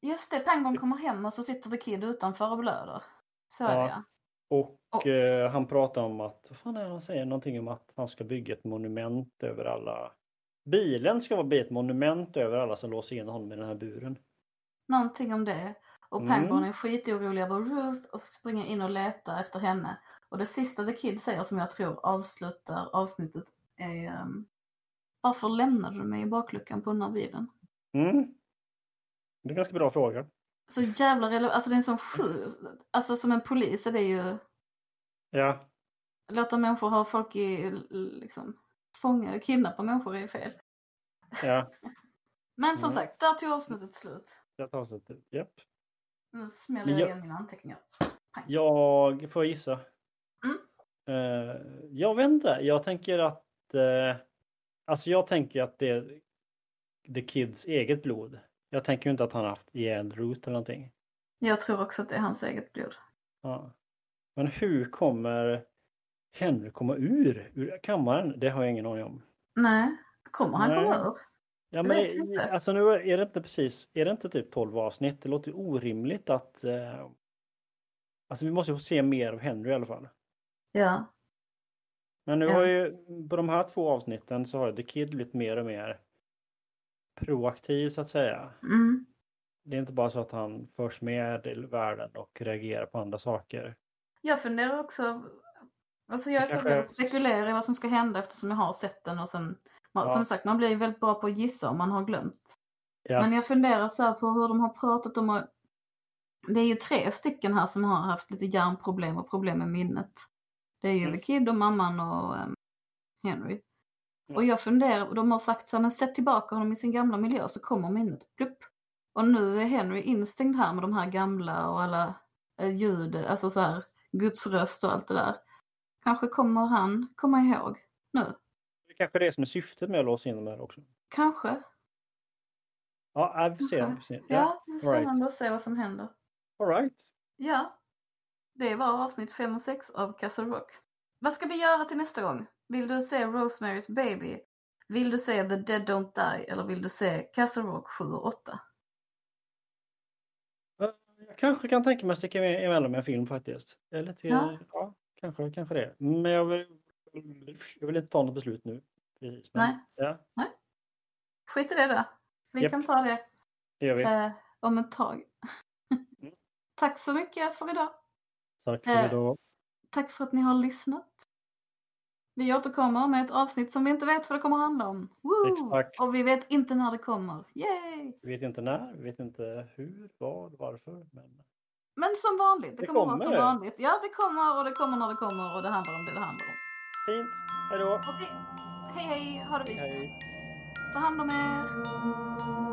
Speaker 1: Just det, Pangborn kommer hem och så sitter The Kid utanför och blöder. Så är
Speaker 2: Ja.
Speaker 1: det ja.
Speaker 2: Och
Speaker 1: Och-
Speaker 2: eh, han pratar om att, vad fan är han säger? Någonting om att han ska bygga ett monument över alla. Bilen ska vara bli ett monument över alla som låser in honom i den här buren.
Speaker 1: Någonting om det. Och
Speaker 2: Mm.
Speaker 1: Pangborn är skitorolig över Ruth och springer in och letar efter henne. Och det sista The Kid säger som jag tror avslutar avsnittet är um, Varför lämnade du mig i bakluckan på den här bilen?
Speaker 2: Mm. Det är en ganska bra fråga.
Speaker 1: Så jävla relevant. Alltså det är sån sju... Alltså som en polis är det ju...
Speaker 2: Ja,
Speaker 1: låta människor ha folk i, liksom, fånga, kidnappa människor är fel.
Speaker 2: Ja,
Speaker 1: Men som
Speaker 2: Mm.
Speaker 1: sagt, där tog avsnittet slut.
Speaker 2: jag tar så att, japp.
Speaker 1: Nu smäller jag igen mina anteckningar.
Speaker 2: Jag får gissa.
Speaker 1: Mm.
Speaker 2: Eh, jag vet inte. Jag tänker att... Uh, alltså jag tänker att det är The Kids eget blod. Jag tänker ju inte att han har haft ihjäl Root eller någonting.
Speaker 1: Jag tror också att det är hans eget blod.
Speaker 2: Ja. Men hur kommer Henry komma ur, ur kammaren? Det har jag ingen aning om.
Speaker 1: Nej, kommer han
Speaker 2: Nej.
Speaker 1: komma ur?
Speaker 2: Ja,
Speaker 1: Det
Speaker 2: men
Speaker 1: inte.
Speaker 2: alltså nu är det inte precis, är det inte typ 12 avsnitt? Det låter orimligt att... eh, alltså vi måste ju få se mer av Henry i alla fall.
Speaker 1: Ja.
Speaker 2: Men nu
Speaker 1: Ja.
Speaker 2: har ju på de här två avsnitten så har The Kid blivit mer och mer proaktiv så att säga.
Speaker 1: Mm.
Speaker 2: Det är inte bara så att han förs med i världen och reagerar på andra saker.
Speaker 1: Jag funderar också, alltså jag är
Speaker 2: Det
Speaker 1: så
Speaker 2: kanske-
Speaker 1: att spekulera i vad som ska hända eftersom jag har sett den och sen,
Speaker 2: Ja.
Speaker 1: som sagt man blir ju väldigt bra på att gissa om man har glömt.
Speaker 2: Ja.
Speaker 1: Men jag funderar så här på hur de har pratat om att det är ju tre stycken här som har haft lite hjärnproblem och problem med minnet. Det är ju
Speaker 2: Mm.
Speaker 1: The Kid och mamman och em, Henry. Och jag funderar, och de har sagt så här, men sätt tillbaka honom i sin gamla miljö så kommer minnet. Plupp. Och nu är Henry instängd här med de här gamla och alla eh, ljud, alltså så här Guds röst och allt det där. Kanske kommer han komma ihåg nu.
Speaker 2: Det är kanske det som är syftet med att låsa in dem här också.
Speaker 1: Kanske.
Speaker 2: Ja, vi får se. Vi får se.
Speaker 1: Ja, det är spännande att se vad som händer.
Speaker 2: All right.
Speaker 1: Ja, det var avsnitt 5 och 6 av Castle Rock. Vad ska vi göra till nästa gång? Vill du se Rosemary's Baby? Vill du se The Dead Don't Die? Eller vill du se Castle Rock 7 och 8?
Speaker 2: Jag kanske kan tänka mig att sticka emellan med en film faktiskt. Eller till, ja.
Speaker 1: Ja.
Speaker 2: kanske, kanske det. Men jag vill, jag vill inte ta något beslut nu. Precis. Men,
Speaker 1: Nej.
Speaker 2: Ja,
Speaker 1: Skit i det då. Vi
Speaker 2: Japp.
Speaker 1: kan ta det
Speaker 2: det
Speaker 1: eh, om ett tag.
Speaker 2: Mm.
Speaker 1: Tack så mycket för idag.
Speaker 2: Tack för
Speaker 1: eh,
Speaker 2: idag.
Speaker 1: Tack för att ni har lyssnat. Vi återkommer med ett avsnitt som vi inte vet vad det kommer att handla om. Woo!
Speaker 2: Exakt.
Speaker 1: Och vi vet inte när det kommer. Yay!
Speaker 2: Vi vet inte när, vi vet inte hur, vad, varför. Men
Speaker 1: Men som vanligt, det,
Speaker 2: Det
Speaker 1: kommer, vara
Speaker 2: kommer
Speaker 1: som
Speaker 2: det.
Speaker 1: vanligt. Ja, det kommer och det kommer när det kommer och det handlar om det det handlar om.
Speaker 2: fint. Hej då.
Speaker 1: Okej, hej hej, ha det fint.
Speaker 2: Hej.
Speaker 1: Ta hand om er.